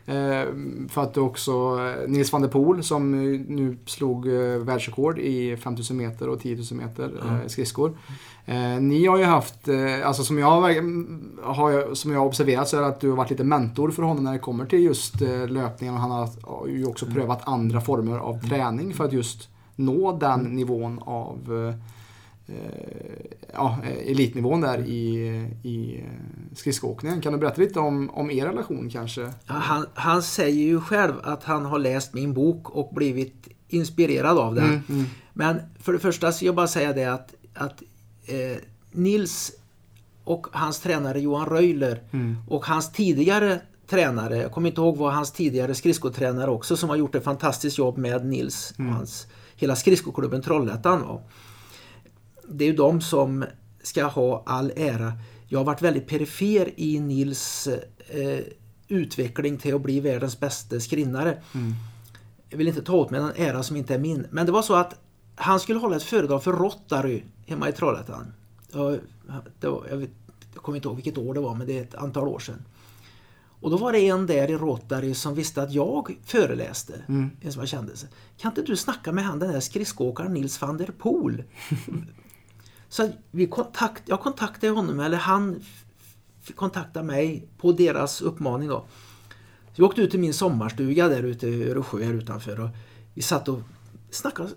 Eh, för att du också, eh, Nils van der Poel som nu slog eh, världsrekord i 5000 meter och 10 000 meter Mm. eh, skridskor. Eh, ni har ju haft, eh, alltså som jag, har- som jag har observerat så är det att du har varit lite mentor för honom när det kommer till just eh, löpningen och han har, ju också prövat andra former av träning för att just nå den nivån av ja, eh, elitnivån där i, i eh, skridskoåkningen. Kan du berätta lite om, om er relation kanske? Ja, Han, han säger ju själv att han har läst min bok och blivit inspirerad av den. Mm, mm. Men för det första så jag bara säga det att, att eh, Nils och hans tränare Johan Röjler Mm. och hans tidigare tränare, jag kommer inte ihåg vad hans tidigare skridskotränare också som har gjort ett fantastiskt jobb med Nils och hans, hela skridskoklubben Trollhättan. var. Det är ju de som ska ha all ära. Jag har varit väldigt perifer i Nils eh, utveckling till att bli världens bästa skrinnare. Jag vill inte ta åt mig en ära som inte är min. Men det var så att han skulle hålla ett föredrag för Rotary hemma i Trollhättan. Ja, det var, jag, vet, jag kommer inte ihåg vilket år det var, men det är ett antal år sedan. Och då var det en där i Rotary som visste att jag föreläste. En som jag kände. Kan inte du snacka med han den där skridskoåkaren Nils van der Poel? Så vi kontakt, jag kontaktade honom, eller han kontaktade mig på deras uppmaning då. Så vi åkte ut till min sommarstuga där ute i Öresjö här utanför och vi satt och snackade.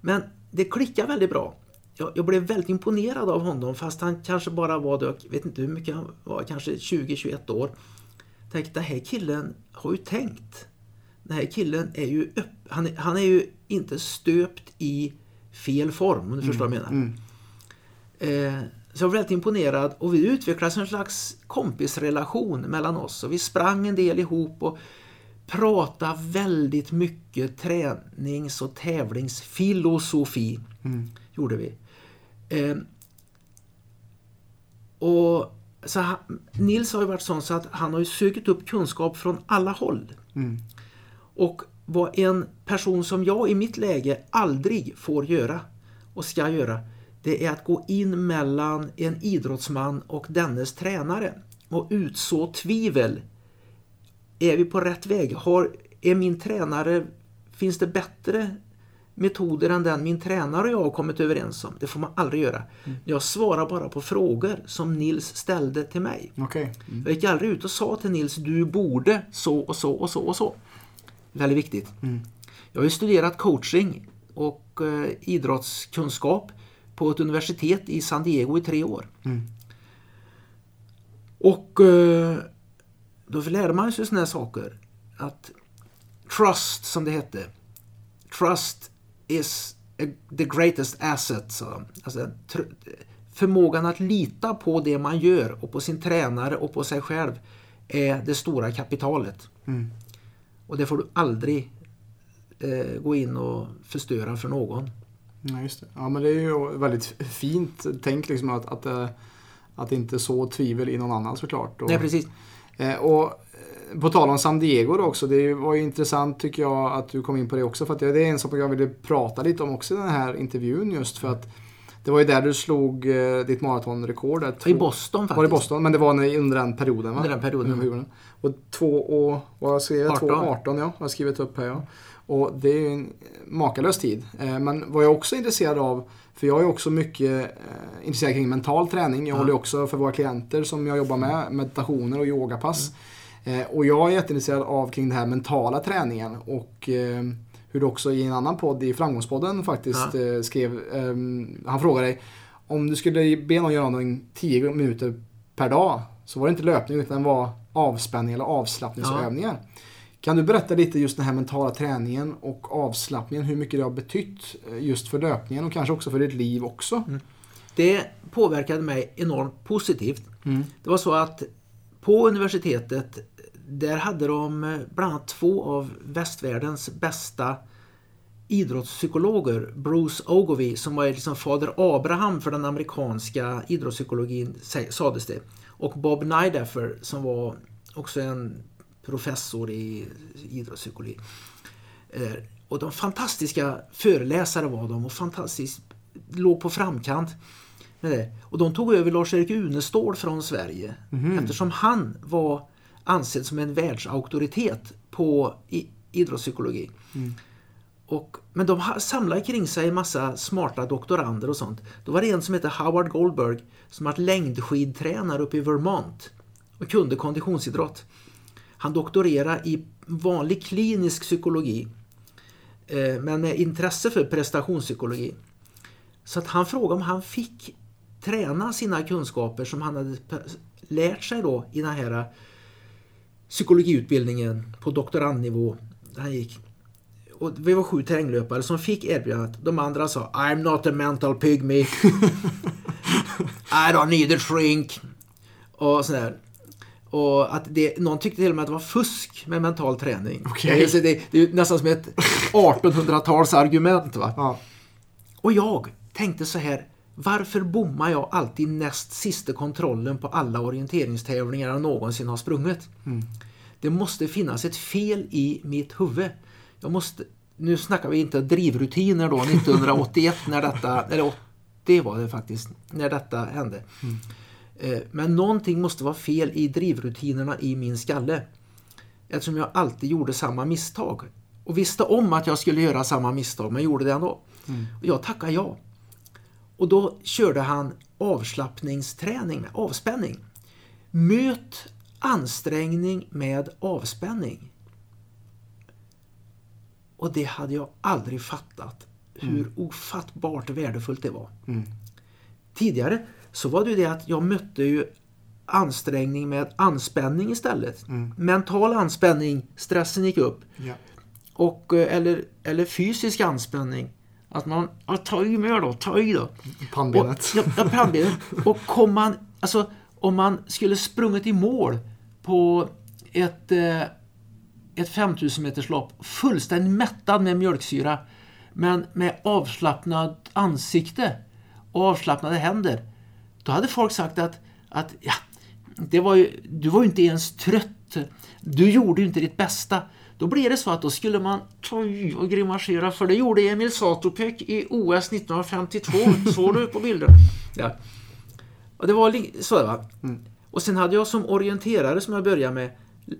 Men det klickade väldigt bra. Jag, jag blev väldigt imponerad av honom fast han kanske bara var, då, jag vet inte hur mycket han var, kanske 20-21 år. Tänkte den här killen har ju tänkt. Den här killen är ju, upp, han, är- han är ju inte stöpt i fel form om du förstår vad jag menar. Mm. Eh, så jag var väldigt imponerad och vi utvecklade en slags kompisrelation mellan oss. Och vi sprang en del ihop och pratade väldigt mycket tränings och tävlingsfilosofi. Gjorde vi. Eh, och så han, Nils har ju varit sån så att han har ju sökt upp kunskap från alla håll. Mm. Och vad en person som jag i mitt läge aldrig får göra och ska göra, det är att gå in mellan en idrottsman och dennes tränare och utså tvivel. Är vi på rätt väg? Har, är min tränare, finns det bättre metoder än den min tränare och jag har kommit överens om? Det får man aldrig göra. Jag svarar bara på frågor som Nils ställde till mig. Okej. Mm. Jag gick aldrig ut och sa till Nils, du borde så och så och så och så. Väldigt viktigt. Jag har ju studerat coaching och eh, idrottskunskap på ett universitet i San Diego i tre år. Och eh, då lärde man sig sådana här saker. Att trust, som det hette. Trust is the greatest asset. Så. Alltså, förmågan att lita på det man gör och på sin tränare och på sig själv är det stora kapitalet. Och det får du aldrig eh, gå in och förstöra för någon. Ja, just det. Ja, men det är ju väldigt fint tänk liksom att, att, eh, att inte så tvivel i någon annan såklart. Och, Nej, precis. Eh, och eh, på tal om San Diego då också, det var ju intressant tycker jag att du kom in på det också. För att det är en sak jag ville prata lite om också i den här intervjun just för att det var ju där du slog ditt maratonrekord. I Boston faktiskt. Var det Boston? Men det var under den perioden va? Under den perioden. Perioden. Och två och, vad skrev jag? 18. 2.18 ja, har jag skrivit upp här ja. Och det är ju en makalös tid. Eh, Men vad jag också är intresserad av, för jag är också mycket eh, intresserad kring mental träning. Jag Ja. håller också för våra klienter som jag jobbar med, meditationer och yogapass. Eh, Och jag är jätteintresserad av kring den här mentala träningen och hur du också i en annan podd, i Framgångspodden faktiskt, Ja. eh, skrev, han frågade dig om du skulle be någon göra någonting 10 minuter per dag så var det inte löpning utan det var avspänning eller avslappningsövningar. Kan du berätta lite just den här mentala träningen och avslappningen, hur mycket det har betytt eh, just för löpningen och kanske också för ditt liv också? Det påverkade mig enormt positivt. Mm. Det var så att på universitetet där hade de eh, bland annat två av västvärldens bästa idrottspsykologer. Bruce Ogilvie som var liksom fader Abraham för den amerikanska idrottspsykologin sades det. Och Bob Nideffer som var också en professor i idrottspsykologi. Eh, och de fantastiska föreläsare var de och fantastiskt låg på framkant med det. Och de tog över Lars-Erik Unestål från Sverige Mhm. eftersom han var ansedd som en världsauktoritet på idrottspsykologi. Mm. Och, men de samlade kring sig en massa smarta doktorander och sånt. Då var det en som hette Howard Goldberg som var längdskidtränare uppe i Vermont och kunde konditionsidrott. Han doktorerade i vanlig klinisk psykologi eh, men med intresse för prestationspsykologi. Så att han frågade om han fick träna sina kunskaper som han hade lärt sig då i den här psykologiutbildningen på doktorandnivå han gick. Och vi var sju terränglöpare som fick erbjudandet. De andra sa I'm not a mental pygmy. I don't need a shrink. Och sådär. Och att det, någon tyckte till och med att det var fusk med mental träning. Okej. Så det, det är nästan som ett 1800-tals argument. Va? Ja. Och jag tänkte så här, varför bommar jag alltid näst sista kontrollen på alla orienteringstävlingar jag någonsin har sprungit? Det måste finnas ett fel i mitt huvud. Jag måste, nu snackar vi inte drivrutiner då, 1981 när detta, eller 80 var det faktiskt, när detta hände. Eh, Men någonting måste vara fel i drivrutinerna i min skalle. Eftersom jag alltid gjorde samma misstag. Och visste om att jag skulle göra samma misstag, men gjorde det ändå. Och jag tackade ja. Och då körde han avslappningsträning med avspänning. Möt ansträngning med avspänning. Och det hade jag aldrig fattat hur ofattbart värdefullt det var. Tidigare så var det ju det att jag mötte ju ansträngning med anspänning istället. Mental anspänning, stressen gick upp. Ja. Och, eh, eller, eller fysisk anspänning. Att man, ja, ta i mer då, ta i då. Pannbenet. Och, ja, ja, pannbenet. Och kom man, alltså om man skulle sprungit i mål på ett, eh, ett 5000 meters lopp fullständigt mättad med mjölksyra men med avslappnat ansikte och avslappnade händer. Då hade folk sagt att, att ja, det var ju, du var ju inte ens trött. Du gjorde ju inte ditt bästa. Då blir det så att då skulle man i och grimasera för det gjorde Emil Satopek i OS 1952. Såg du på bilden? Ja. Och det var så va. Och sen hade jag som orienterare som jag började med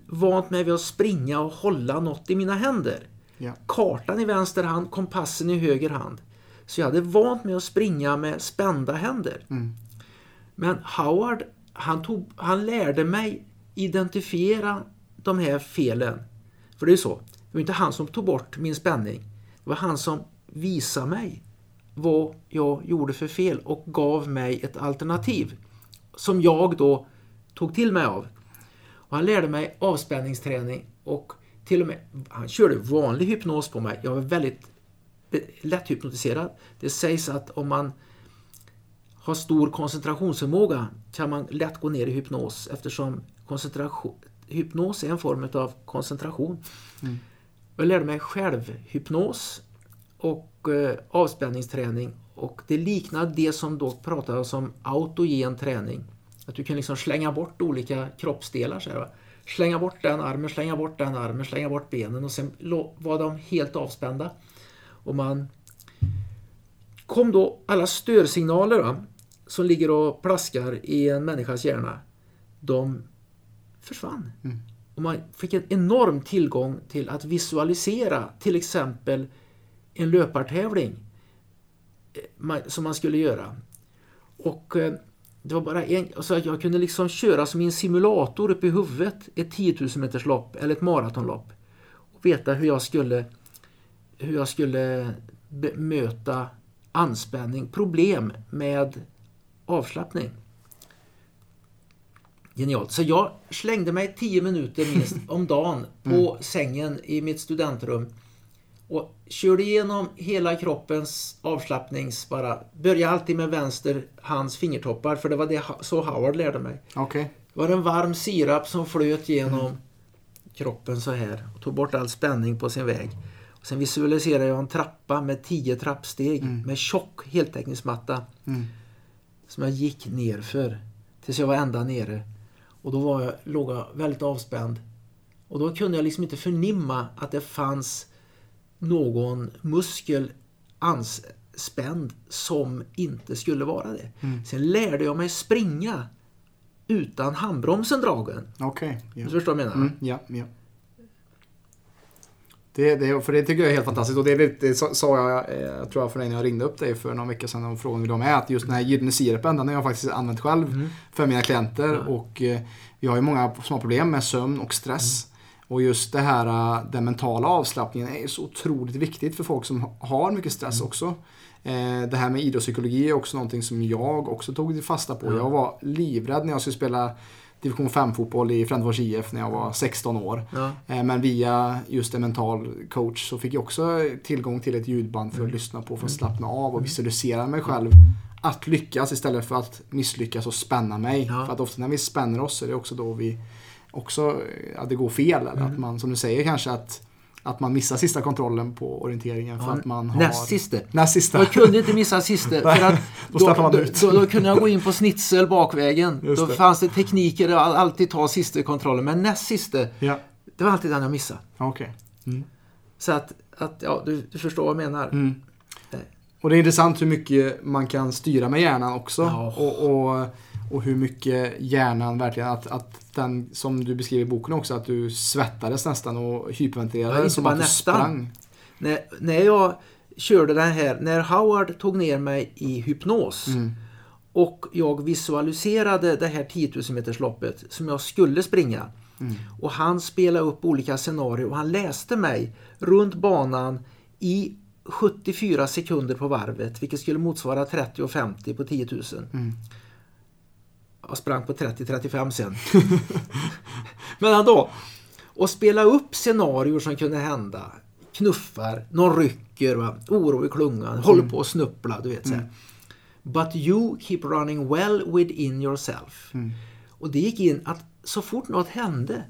vant mig vid att springa och hålla något i mina händer. Ja. Kartan i vänster hand, kompassen i höger hand. Så jag hade vant mig att springa med spända händer. Men Howard, han, tog, han lärde mig identifiera de här felen. För det är ju så, det var inte han som tog bort min spänning. Det var han som visade mig vad jag gjorde för fel och gav mig ett alternativ. Som jag då tog till mig av. Och han lärde mig avspänningsträning och till och med, han körde vanlig hypnos på mig. Jag var väldigt lätt lätthypnotiserad. Det sägs att om man har stor koncentrationsförmåga kan man lätt gå ner i hypnos eftersom koncentration, hypnos är en form av koncentration. Jag lärde mig självhypnos och eh, avspänningsträning och det liknar det som då pratades om autogen träning. Att du kan liksom slänga bort olika kroppsdelar. Så här, va? Slänga bort den armen, slänga bort den armen, slänga bort benen och sen var de helt avspända. Och man kom då alla störsignaler va, som ligger och plaskar i en människas hjärna. De försvann. Och man fick en enorm tillgång till att visualisera till exempel en löpartävling eh, som man skulle göra. Och eh, det var bara en, alltså jag kunde liksom köra som i en simulator uppe i huvudet ett 10 000 meters lopp eller ett maratonlopp. Och veta hur jag skulle hur jag skulle bemöta anspänning, problem med avslappning. Genialt. Så jag slängde mig 10 minuter minst om dagen på sängen i mitt studentrum och körde igenom hela kroppens avslappnings bara. Började alltid med vänster hands fingertoppar för det var det så Howard lärde mig. Okej. Det var en varm sirap som flöt genom kroppen så här och tog bort all spänning på sin väg. Och sen visualiserade jag en trappa med 10 trappsteg med tjock heltäckningsmatta Mm. Som jag gick ner för tills jag var ända nere. Och då var jag, låg jag väldigt avspänd Och då kunde jag liksom inte förnimma att det fanns någon muskel anspänd som inte skulle vara det. Mm. Sen lärde jag mig springa utan handbromsen dragen. Okej. Du ja. förstår vad jag menar? Mm, ja, ja. Det, det, för det tycker jag är helt fantastiskt. Och det, lite- det sa jag, eh, jag tror jag för dig när jag ringde upp dig för någon vecka sedan och frågade hur de är. Att just den här gyllene sirapen, den har jag faktiskt använt själv Mm. för mina klienter. Och eh, vi har ju många som har problem med sömn och stress. Och just det här, eh, den mentala avslappningen är så otroligt viktigt för folk som ha- har mycket stress också. Eh, Det här med idrottspsykologi är också någonting som jag också tog fasta på. Ja. Jag var livrädd när jag skulle spela division 5-fotboll i Frändefors IF när jag var 16 år. Ja. Eh, Men via just en mental coach så fick jag också tillgång till ett ljudband för att lyssna på, för att slappna av och visualisera mig själv att lyckas istället för att misslyckas och spänna mig. Ja. För att ofta när vi spänner oss så är det också då vi också, att det går fel. Eller att man, som du säger kanske att, att man missar sista kontrollen på orienteringen för Ja, att man har... Näst sista. Jag kunde inte missa siste. Nej, För att då då, ut. Då, då kunde jag gå in på snitsel bakvägen. Just Då det. fanns det tekniker att alltid ta sista kontrollen. Men näst siste, Ja, det var alltid den jag missade. okej. Mm. Så att, att ja, du, du förstår vad jag menar. Mm. Nej. Och det är intressant hur mycket man kan styra med hjärnan också. Ja. Och, och, och hur mycket hjärnan verkligen, att, att den som du beskriver i boken också, att du svettades nästan och hyperventilerade. Ja, som att du nästan. sprang. När, när jag körde den här, när Howard tog ner mig i hypnos Mm. och jag visualiserade det här 10 000 meters loppet som jag skulle springa. Mm. Och han spelade upp olika scenarier och han läste mig runt banan i 74 sekunder på varvet, vilket skulle motsvara 30 och 50 på 10 000. Mm. Jag sprang på 30-35 sen. Men ändå. Och spela upp scenarier som kunde hända. Knuffar, någon rycker, va? oro i klungan, håller på att snuppla, du vet så här. But you keep running well within yourself. Mm. Och det gick in att så fort något hände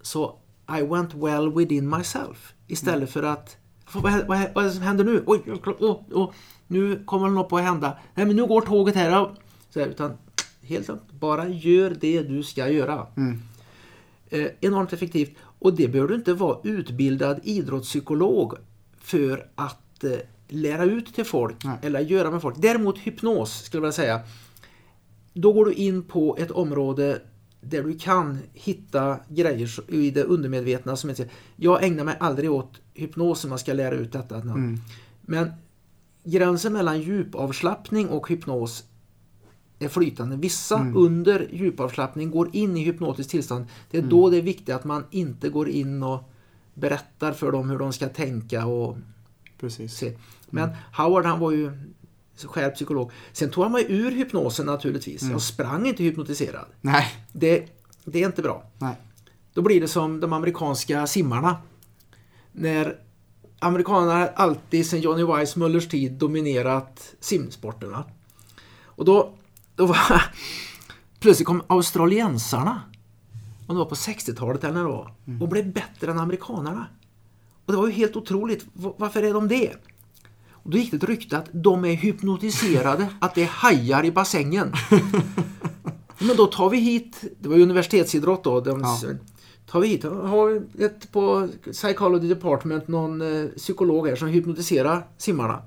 så I went well within myself. Istället för att vad, vad, vad, vad är det som händer nu? Oj, oj, oj, nu kommer något på att hända. Nej men nu går tåget här. Så här utan helt lugnt. Bara gör det du ska göra. Mm. Eh, enormt effektivt. Och det behöver du inte vara utbildad idrottspsykolog för att eh, lära ut till folk Nej. eller göra med folk. Däremot hypnos skulle jag vilja säga. Då går du in på ett område där du kan hitta grejer i det undermedvetna som inte... Jag ägnar mig aldrig åt hypnos om man ska lära ut detta. Mm. Men gränsen mellan djupavslappning och hypnos är flytande. Vissa Mm. under djupavslappning går in i hypnotiskt tillstånd. Det är då det är viktigt att man inte går in och berättar för dem hur de ska tänka och Precis. se. Men Howard han var ju skärpt psykolog. Sen tog han mig ur hypnosen naturligtvis. Jag sprang inte hypnotiserad. Nej. Det, det är inte bra. Nej. Då blir det som de amerikanska simmarna. När amerikanerna alltid sedan Johnny Weissmullers tid dominerat simsporterna. Och då, då var plötsligt kom australiensarna. Om det var på 60-talet eller när det var. Och blev bättre än amerikanerna. Och det var ju helt otroligt. Va- Varför är de det? Och då gick det ett rykte att de är hypnotiserade, att det är hajar i bassängen. Men då tar vi hit, det var ju universitetsidrott då, de, Ja. tar vi hit, har ett på Psychology Department någon eh, psykolog här som hypnotiserar simmarna.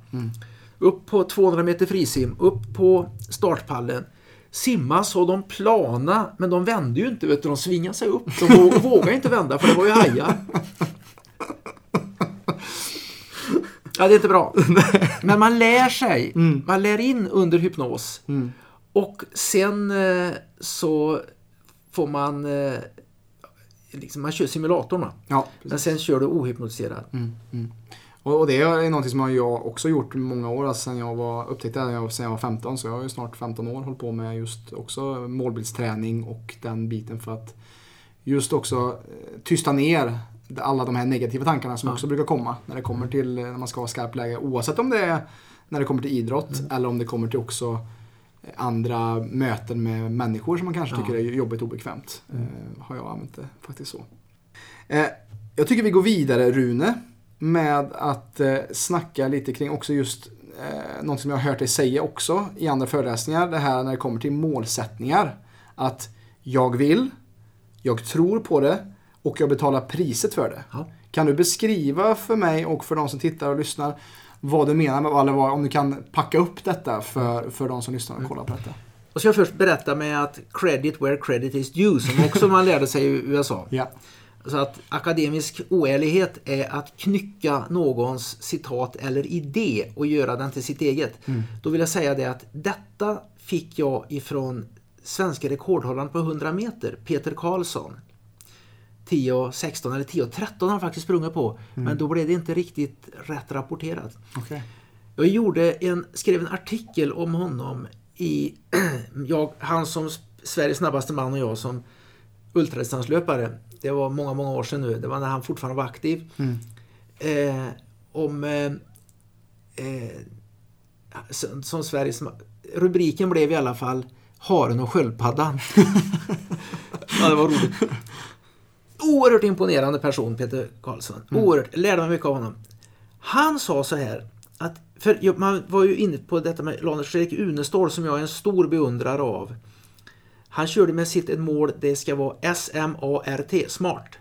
Upp på 200 meter frisim, upp på startpallen. Simma så de plana, men de vände ju inte, vet du, de svingade sig upp. De vå- vågade inte vända för det var ju hajar. Ja, det är inte bra. Men man lär sig. Man lär in under hypnos. Mm. Och sen eh, så får man... Eh, liksom, man kör simulatorn? Ja, Men sen kör du ohypnotiserad. Mm, mm. Och, och det är någonting som jag också gjort många år, alltså sen jag var upptäckte det jag, sen jag var 15, så jag har ju snart 15 år hållit på med just också målbildsträning och den biten för att just också eh, tysta ner alla de här negativa tankarna som Ja. också brukar komma när det kommer till när man ska ha skarpt läge. Oavsett om det är när det kommer till idrott Mm. eller om det kommer till också eh, andra möten med människor som man kanske Ja. Mm. tycker är jobbigt och obekvämt. Eh, har jag använt det faktiskt så. Eh, jag tycker vi går vidare Rune med att eh, snacka lite kring också just eh, något som jag har hört dig säga också i andra föreläsningar. Det här när det kommer till målsättningar. Att jag vill, jag tror på det och jag betalar priset för det. Ja. Kan du beskriva för mig och för de som tittar och lyssnar vad du menar med, eller vad, om du kan packa upp detta för, för de som lyssnar och kollar på detta? Och ska jag först berätta med att credit where credit is due, som också man lärde sig i USA. Ja. Så att akademisk oärlighet är att knycka någons citat eller idé och göra den till sitt eget. Då vill jag säga det att detta fick jag ifrån svenska rekordhållaren på 100 meter, Peter Karlsson. 10.16 eller 10.13 har han faktiskt sprungit på. Men då blev det inte riktigt rätt rapporterat. Okej. Jag gjorde en, skrev en artikel om honom i jag, han som Sveriges snabbaste man och jag som ultradistanslöpare. Det var många, många år sedan nu. Det var när han fortfarande var aktiv. Eh, om eh, eh, som, som Sveriges... Rubriken blev i alla fall Haren och sköldpaddan. ja, det var roligt. Oerhört imponerande person, Peter Karlsson. Oerhört, lärde mig mycket av honom. Han sa så här att, för man var ju inne på detta med Lars-Erik Unestål som jag är en stor beundrare av. Han körde med sitt ett mål, det ska vara S-M-A-R-T, smart.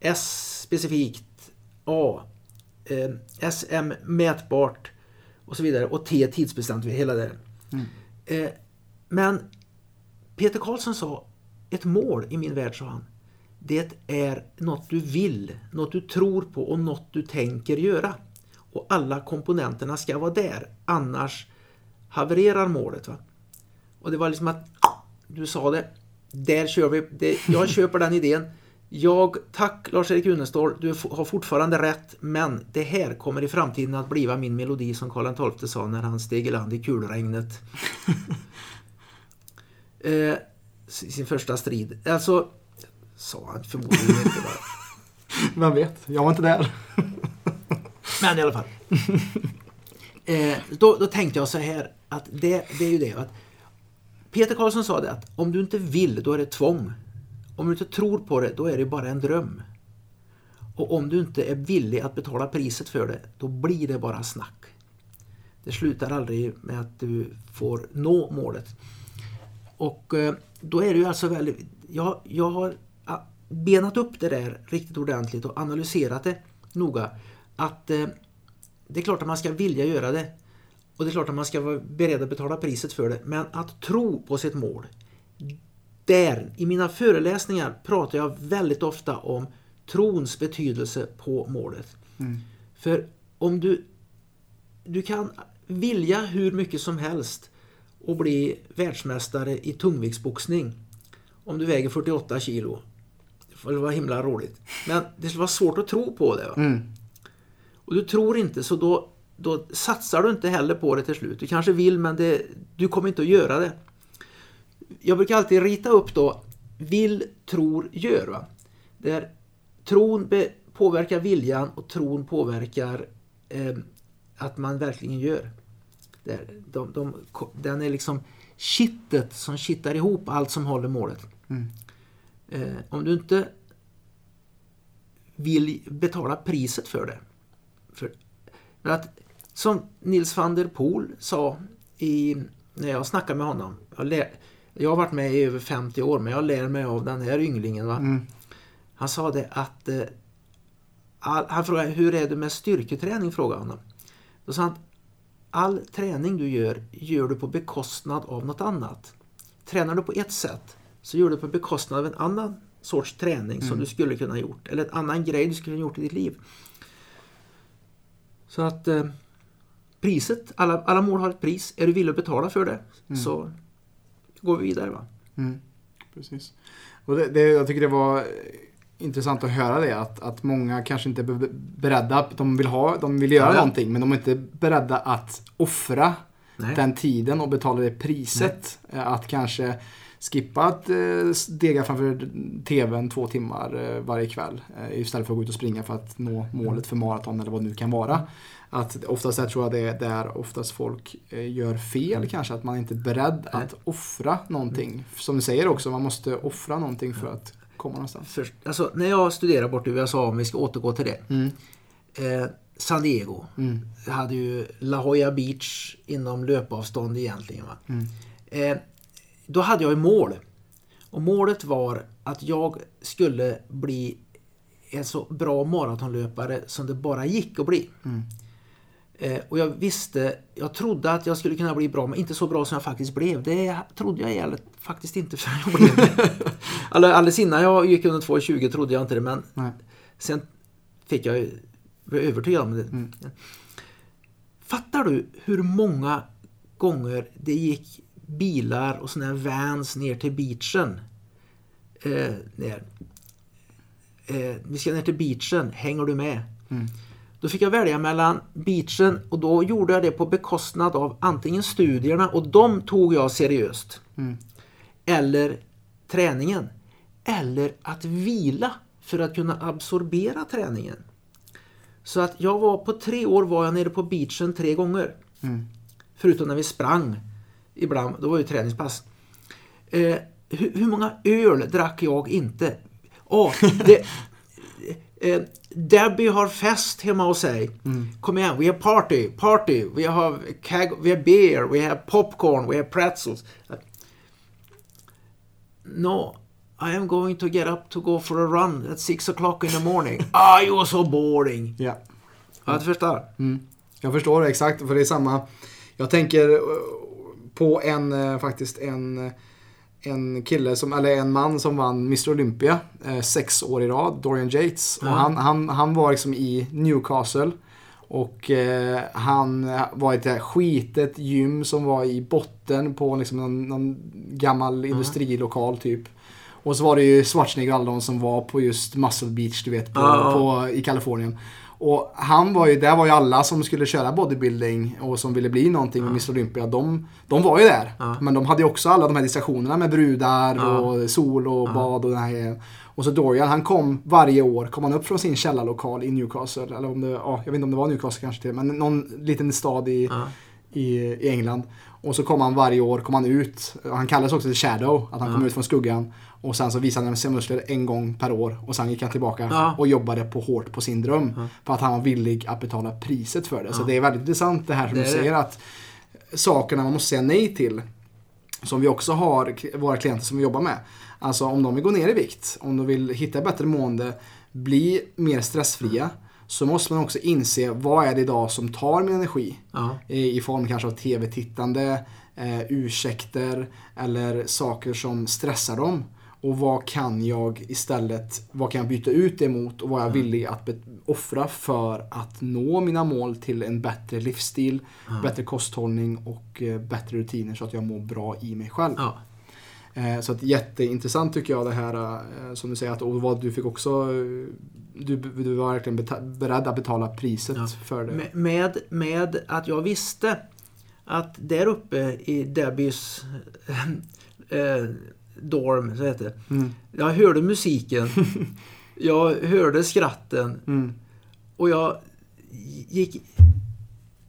S specifikt, A, eh, SM mätbart och så vidare och T tidsbestämt, hela det. Eh, men Peter Karlsson sa, ett mål i min värld, sa han, det är något du vill, något du tror på och något du tänker göra. Och alla komponenterna ska vara där, annars havererar målet. Va? Och det var liksom att, du sa det, där kör vi, det, jag köper den idén. Jag, tack Lars-Erik Unestål, du har fortfarande rätt, men det här kommer i framtiden att bliva min melodi som Karl XII sa när han steg i land i kulregnet. eh, sin första strid. Alltså, sa han förmodligen inte bara. Vem vet? Jag var inte där. Men i alla fall. Eh, då, då tänkte jag så här att det, det är ju det att Peter Karlsson sa det att om du inte vill, då är det tvång. Om du inte tror på det, då är det bara en dröm. Och om du inte är villig att betala priset för det, då blir det bara snack. Det slutar aldrig med att du får nå målet. Och eh, då är det ju alltså väldigt... Jag, jag har benat upp det där riktigt ordentligt och analyserat det noga. Att eh, det är klart att man ska vilja göra det. Och det är klart att man ska vara beredd att betala priset för det. Men att tro på sitt mål. Där, i mina föreläsningar pratar jag väldigt ofta om trons betydelse på målet. För om du, du kan vilja hur mycket som helst och bli världsmästare i tungviktsboxning. Om du väger 48 kilo. Det får vara himla roligt. Men det skulle vara svårt att tro på det. Va? Och du tror inte så då, då satsar du inte heller på det till slut. Du kanske vill men det, du kommer inte att göra det. Jag brukar alltid rita upp då vill, tror, gör. Va? Där tron påverkar viljan och tron påverkar eh, att man verkligen gör. Där, de, de, den är liksom kittet som kittar ihop allt som håller målet. Eh, om du inte vill betala priset för det. För, men att, som Nils van der Poel sa i, när jag snackade med honom. Jag, lär, jag har varit med i över 50 år men jag lär mig av den här ynglingen. Va? Han sa det att eh, all, han frågade hur är det med styrketräning? frågade honom. Då sa han all träning du gör, gör du på bekostnad av något annat. Tränar du på ett sätt så gör du på bekostnad av en annan sorts träning som du skulle kunna gjort. Eller en annan grej du skulle kunna ha gjort i ditt liv. Så att eh, priset, alla, alla mål har ett pris. Är du villig att betala för det så går vi vidare. va Precis. Och det, det, jag tycker det var intressant att höra det. Att, att många kanske inte är be- beredda. De vill, ha, de vill göra Ja, ja. någonting men de är inte beredda att offra Nej. den tiden och betala det priset. Eh, Att kanske skippa att eh, dega framför tvn två timmar eh, varje kväll. eh, Istället för att gå ut och springa för att nå målet för maraton eller vad det nu kan vara. Att oftast jag tror jag det är där oftast folk eh, gör fel kanske. Att man inte är beredd Nej. att offra någonting. Som du säger också, man måste offra någonting för att komma någonstans. Först, alltså, när jag studerade bort i USA, om vi ska återgå till det. Mm. Eh, San Diego. Jag hade ju La Jolla Beach inom löpavstånd egentligen. Va? Mm. Eh, då hade jag ju mål. Och målet var att jag skulle bli en så bra maratonlöpare som det bara gick att bli. Eh, och jag visste, jag trodde att jag skulle kunna bli bra, men inte så bra som jag faktiskt blev. Det trodde jag ärligt faktiskt inte förrän jag blev det. Alltså, alldeles innan jag gick under 2.20 trodde jag inte det, men Nej. sen fick jag bli övertygad om det. Fattar du hur många gånger det gick bilar och såna här vans ner till beachen? Eh, ner. Eh, vi ska ner till beachen, hänger du med? Då fick jag välja mellan beachen och då gjorde jag det på bekostnad av antingen studierna och de tog jag seriöst. Eller träningen. Eller att vila för att kunna absorbera träningen. Så att jag var på tre år var jag nere på beachen tre gånger. Förutom när vi sprang ibland, då var det träningspass. Eh, hur, hur många öl drack jag inte? Åh, det, eh, Debbie har fest hemma hos sig. Kom igen, we have party, party, we have, keg, we have beer, we have popcorn, we have pretzels. No, I am going to get up to go for a run at six o'clock in the morning. Ah, you are so boring. Ja. Ja, du förstår. Jag förstår exakt, för det är samma. Jag tänker eh, på en, eh, faktiskt en, eh, en kille, som, eller en man som vann Mr Olympia eh, sex år i rad, Dorian Yates. Och han, han, han var liksom i Newcastle. Och eh, han var i ett skitet gym som var i botten på liksom någon, någon gammal industrilokal typ. Och så var det ju Schwarzenegger och alla de som var på just Muscle Beach, du vet, på, Ja. på, i Kalifornien. Och han var ju, där var ju alla som skulle köra bodybuilding och som ville bli någonting med Mr Olympia. De, de var ju där. Men de hade ju också alla de här distraktionerna med brudar och sol och bad och den här. Och så Dorian, han kom varje år, kom han upp från sin källarlokal i Newcastle. Eller om det, ja, jag vet inte om det var Newcastle kanske till, men någon liten stad i, i, i England. Och så kom han varje år, kom han ut. Han kallades också till Shadow, att han kom ut från skuggan. Och sen så visade han sina muskler en gång per år. Och sen gick han tillbaka Ja. och jobbade på hårt på sin dröm. För att han var villig att betala priset för det. Så det är väldigt intressant det här som Det du är det. säger att sakerna man måste säga nej till. Som vi också har våra klienter som vi jobbar med. Alltså om de vill gå ner i vikt, om de vill hitta bättre mående, bli mer stressfria. Så måste man också inse vad är det idag som tar min energi. Ja. I, i form kanske av tv-tittande, eh, ursäkter eller saker som stressar dem. Och vad kan jag istället, vad kan jag byta ut det mot och vad är jag villig att offra för att nå mina mål till en bättre livsstil, bättre kosthållning och eh, bättre rutiner så att jag mår bra i mig själv. Ja. Eh, Så att jätteintressant tycker jag det här eh, som du säger att och vad du fick också du, du var verkligen beredd att betala priset Ja. för det. Med, med, med att jag visste att där uppe i Debbies eh, dorm, så heter det. Mm. Jag hörde musiken. jag hörde skratten. Mm. Och jag gick...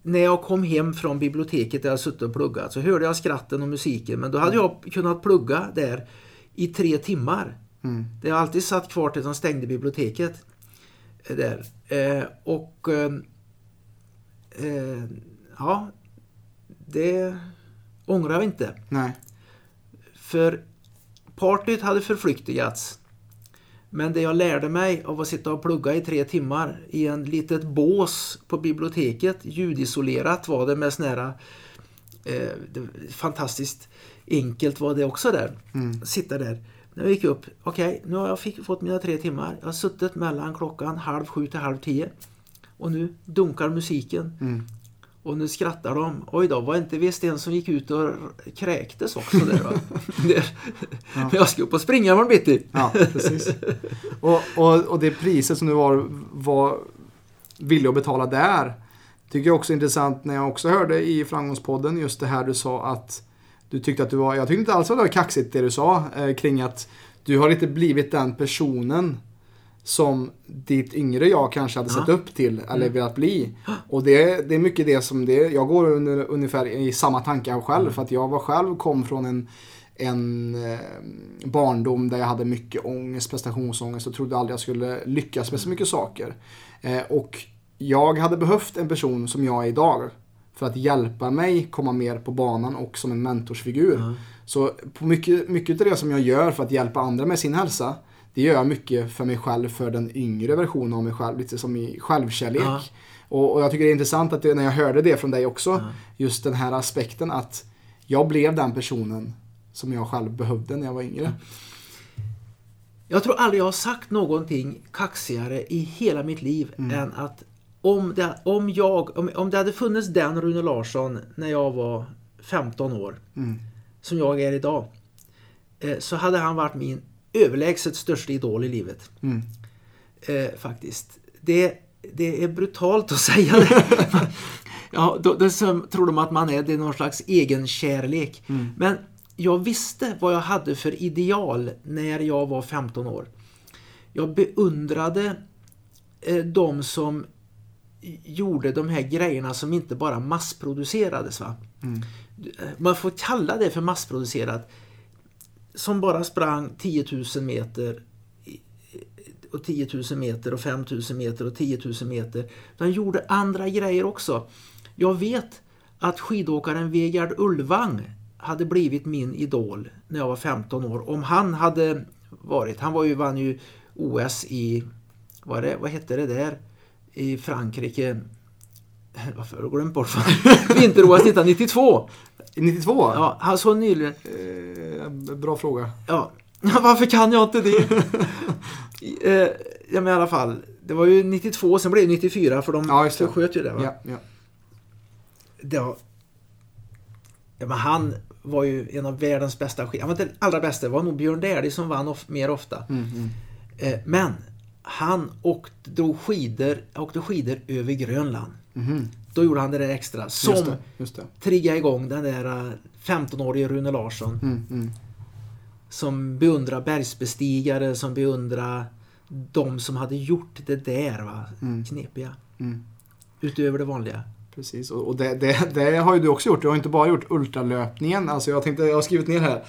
När jag kom hem från biblioteket där jag suttit och pluggat så hörde jag skratten och musiken. Men då hade jag kunnat plugga där i tre timmar. Mm. Det har alltid satt kvar tills de stängde biblioteket. eh, Där. Eh, och... Eh, eh, ja. Det ångrar jag inte. Nej. För partyt hade förflyktigats. Men det jag lärde mig av att sitta och plugga i tre timmar i en litet bås på biblioteket, ljudisolerat var det med sån här eh, fantastiskt enkelt var det också där. Sitta där. När jag gick upp, okej, nu har jag fick, fått mina tre timmar. Jag har suttit mellan klockan halv sju till halv tio. Och nu dunkar musiken. Och nu skrattar de. Oj då, var inte en som gick ut och kräktes också där va? Där. Men jag ska upp och springa imorgon bitti. Ja, precis. och, och, och det priset som du var, var villig att betala där tycker jag också är intressant när jag också hörde i Framgångspodden just det här du sa att du tyckte att du var, jag tyckte inte alls att det var kaxigt det du sa eh, kring att du har inte blivit den personen som ditt yngre jag kanske hade sett upp till eller velat bli. Och det, det är mycket det som det, jag går under, ungefär i samma tankar själv för att jag var själv kom från en en eh, barndom där jag hade mycket ångest, prestationsångest och trodde aldrig jag skulle lyckas med så mycket saker. Eh, och jag hade behövt en person som jag är idag för att hjälpa mig komma mer på banan och som en mentorsfigur. Ja. Så på mycket, mycket av det som jag gör för att hjälpa andra med sin hälsa, det gör jag mycket för mig själv, för den yngre versionen av mig själv, lite som i självkärlek. Ja. Och, och jag tycker det är intressant att det, när jag hörde det från dig också, Ja. just den här aspekten att jag blev den personen som jag själv behövde när jag var yngre. Jag tror aldrig jag har sagt någonting kaxigare i hela mitt liv än att om det, om, jag, om, om det hade funnits den Rune Larsson när jag var 15 år, Mm. som jag är idag, eh, så hade han varit min överlägset största idol i livet. Mm. Eh, faktiskt. Det, det är brutalt att säga det. ja, då, som tror de att man är, det är någon slags egen kärlek. Men jag visste vad jag hade för ideal när jag var 15 år. Jag beundrade eh, de som gjorde de här grejerna som inte bara massproducerades. Va? Eh, Man får kalla det för massproducerat. Som bara sprang 10 000 meter och 10 000 meter och 5 000 meter och 10 000 meter. Han gjorde andra grejer också. Jag vet att skidåkaren Vegard Ulvang hade blivit min idol när jag var 15 år. Om han hade varit, han var ju, vann ju OS i, vad, det, vad hette det där, i Frankrike. Varför har jag glömt bort? Vinter-OS 1992. 92? Ja, han så nyligen. Eh, bra fråga. Ja, varför kan jag inte det? eh, ja, men i alla fall. Det var ju 92, sen blev det 94 för de Ja, försköt ju det. Va? Ja, ja. Det var, ja, men han var ju en av världens bästa skid... Han var den allra bästa. Det var nog Björn Dählie som vann of, mer ofta. Mm, mm. Eh, men han åkte, drog skidor, åkte skidor över Grönland. Mhm. Då gjorde han det där extra. Som Just det, just det. triggade igång den där eh, 15-årige Rune Larsson. Mm, mm. som beundrar bergsbestigare, som beundrar de som hade gjort det där va? Mm. knepiga. Mm. Utöver det vanliga. Precis, och och det, det, det har ju du också gjort. Du har inte bara gjort ultralöpningen. Alltså jag tänkte, jag har skrivit ner här.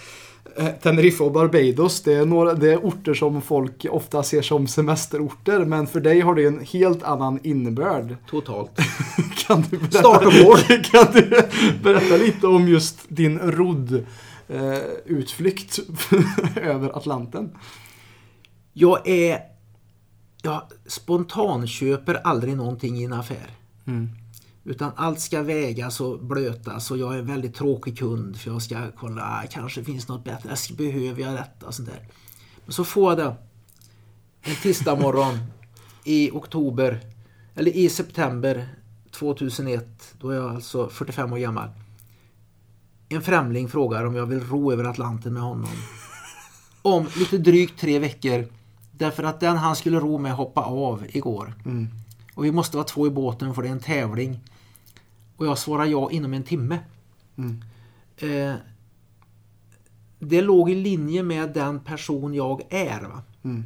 Eh, Teneriffa och Barbados, det är, några, det är orter som folk ofta ser som semesterorter. Men för dig har det en helt annan innebörd. Totalt. Kan du berätta, Start och mål. Kan du berätta lite om just din rodd eh, utflykt över Atlanten? Jag är... Jag spontanköper aldrig någonting i en affär. Mm. Utan allt ska vägas och blötas och jag är en väldigt tråkig kund för jag ska kolla, ah, kanske finns något bättre, ah, behöver jag detta och sånt där. Men så får jag det en tisdag morgon i oktober, eller i september 2001, då är jag alltså 45 år gammal. En främling frågar om jag vill ro över Atlanten med honom. Om lite drygt tre veckor. Därför att den han skulle ro med hoppade av igår. Mm. Och vi måste vara två i båten för det är en tävling. Och jag svarar ja inom en timme. Mm. Eh, det låg i linje med den person jag är. Va? Mm.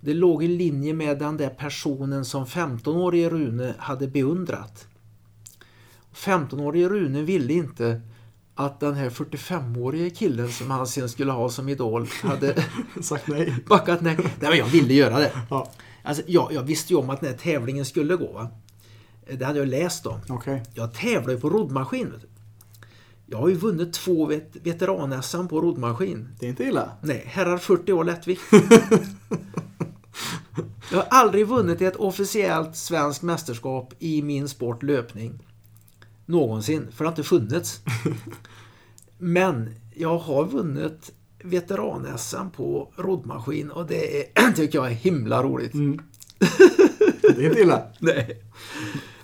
Det låg i linje med den där personen som 15-årige Rune hade beundrat. 15-årige Rune ville inte att den här 45-årige killen som han sen skulle ha som idol hade Sagt nej. backat nej. Nej men jag ville göra det. Ja, Alltså, jag, jag visste ju om att den här tävlingen skulle gå. Va? Det hade jag läst om. okej. Jag tävlar ju på roddmaskin. Jag har ju vunnit två vet, veteran på roddmaskin. Det är inte illa. Nej, herrar 40 år lättvikt. jag har aldrig vunnit ett officiellt svenskt mästerskap i min sport löpning. Någonsin, för det har inte funnits. Men jag har vunnit veteran på roddmaskin och det är, tycker jag är himla roligt. Mm. Det är inte illa. Nej.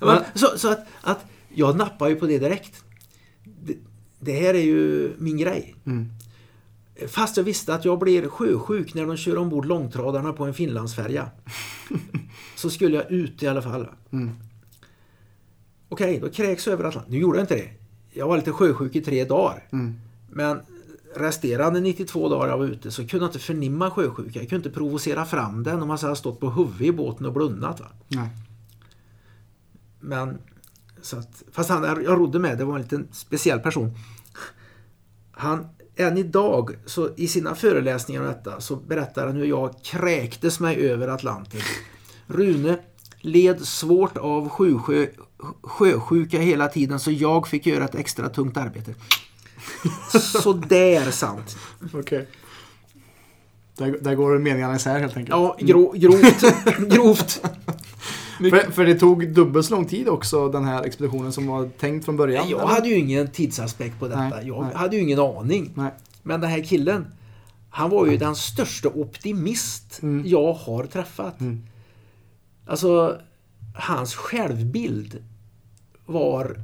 Men, så så att, att jag nappar ju på det direkt. Det, det här är ju min grej. Mm. Fast jag visste att jag blir sjösjuk när de kör ombord långtradarna på en Finlandsfärja. så skulle jag ut i alla fall. Mm. Okej, då kräks jag över Atlanten. Nu gjorde jag inte det. Jag var lite sjösjuk i tre dagar. Mm. Men resterande 92 dagar jag var ute så kunde jag inte förnimma sjösjuka. Jag kunde inte provocera fram den om man hade stått på huvudet i båten och blundat. Va? Nej. Men, så att, fast han jag rodde med, det var en liten speciell person. Han, än idag, så i sina föreläsningar om detta, så berättar han hur jag kräktes mig över Atlanten. Rune Led svårt av sjusjö, sjösjuka hela tiden så jag fick göra ett extra tungt arbete. Så det är sant. Okej. Okay. Där, där går meningarna isär helt enkelt. Ja, grov, grovt. grovt. För, för, det tog dubbelt så lång tid också den här expeditionen som var tänkt från början? Jag eller? hade ju ingen tidsaspekt på detta. Nej, jag nej. hade ju ingen aning. Nej. Men den här killen, han var ju den största optimist mm. jag har träffat. Mm. Alltså, hans självbild var...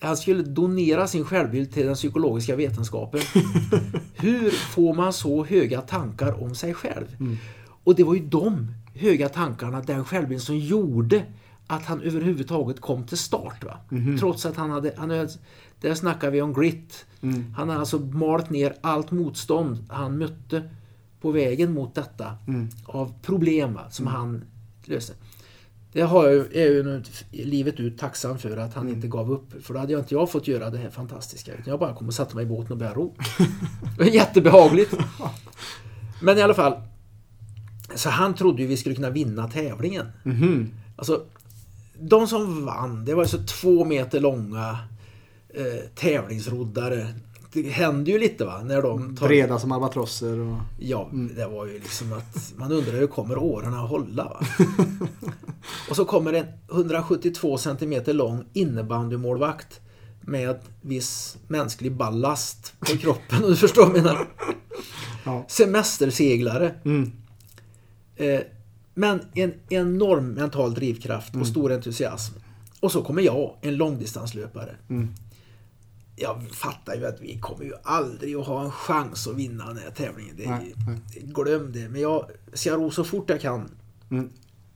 Han skulle donera sin självbild till den psykologiska vetenskapen. Hur får man så höga tankar om sig själv? Mm. Och det var ju de höga tankarna, den självbild som gjorde att han överhuvudtaget kom till start. Va? Mm. Trots att han hade, han hade, där snackar vi om grit. Mm. Han har alltså malt ner allt motstånd han mötte på vägen mot detta mm. av problem va, som mm. han löste. Det har jag, är jag ju livet ut tacksam för att han inte gav upp. För då hade jag inte jag fått göra det här fantastiska. Utan jag bara kom och satte mig i båten och började ro. jättebehagligt. Men i alla fall. Så han trodde ju vi skulle kunna vinna tävlingen. Mm. Alltså, de som vann, det var alltså två meter långa eh, tävlingsroddare. Det hände ju lite va? När de tar... Breda som albatrosser. Och... Ja, mm. det var ju liksom att man undrar hur kommer åren att hålla va? och så kommer en 172 cm lång innebandymålvakt med viss mänsklig ballast på kroppen. du förstår vad jag menar? Ja. Semesterseglare. Mm. Eh, men en enorm mental drivkraft och mm. stor entusiasm. Och så kommer jag, en långdistanslöpare. Mm. Jag fattar ju att vi kommer ju aldrig att ha en chans att vinna den här tävlingen. Det, nej, nej. Glöm det. Men jag ska ro så fort jag kan. Mm.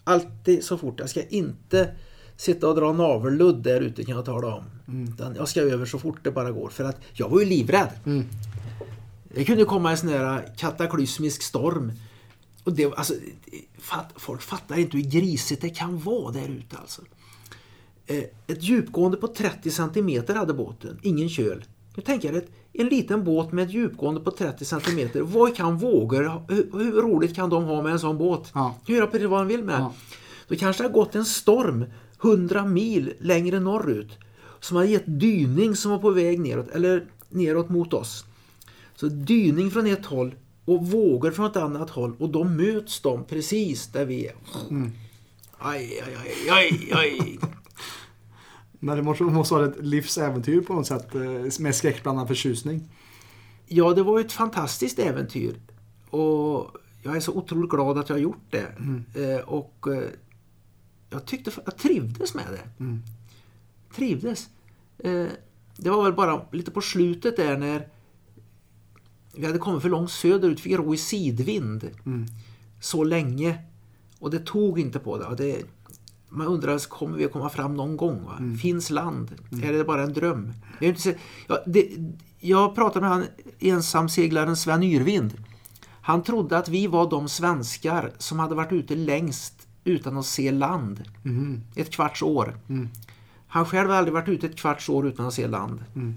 Alltid så fort. Jag ska inte sitta och dra navelludd där ute kan jag tala om. Mm. Jag ska över så fort det bara går. För att jag var ju livrädd. Mm. Det kunde komma en sån här kataklysmisk storm och det, alltså, folk fattar inte hur grisigt det kan vara där ute alltså. Eh, ett djupgående på 30 cm hade båten, ingen köl. Nu tänker jag en liten båt med ett djupgående på 30 cm. Vad kan vågor, hur, hur, roligt kan de ha med en sån båt? Ja. Göra precis vad de vill med. Ja. Då kanske det har gått en storm 100 mil längre norrut som har gett dyning som var på väg neråt, eller neråt mot oss. Så dyning från ett håll och vågor från ett annat håll och då möts de precis där vi är. Mm. Aj, aj, aj, aj, aj. Men det måste, måste vara ett livsäventyr på något sätt eh, med skräckblandad förtjusning. Ja, det var ett fantastiskt äventyr. Och jag är så otroligt glad att jag har gjort det. Mm. Eh, och eh, jag tyckte jag trivdes med det. Mm. Trivdes. det var väl bara lite på slutet där när vi hade kommit för långt söderut, fick ro i sidvind mm. så länge. Och det tog inte på det. det man undrar, kommer vi att komma fram någon gång? Mm. Finns land? Mm. Är det bara en dröm? Jag, inte ja, det, jag pratade med han ensamseglaren Sven Yrvind. Han trodde att vi var de svenskar som hade varit ute längst utan att se land. Mm. Ett kvarts år. Mm. Han själv har aldrig varit ute ett kvarts år utan att se land. Mm.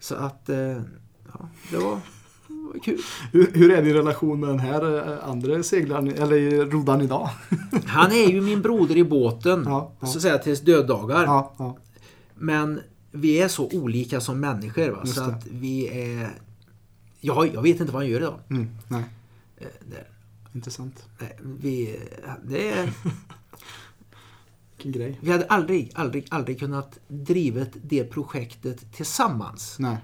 Så att eh, ja, det var kul. Hur, hur, är din relation med den här eh, andra seglaren, eller roddaren idag? Han är ju min broder i båten, ja, ja. så att säga tills döddagar. Ja, Men vi är så olika som människor. Va? Så att vi är... Ja, jag vet inte vad han gör idag. Mm, nej. Eh, det, Intressant. Vi, det är... grej. Vi hade aldrig, aldrig, aldrig kunnat drivet det projektet tillsammans. Nej.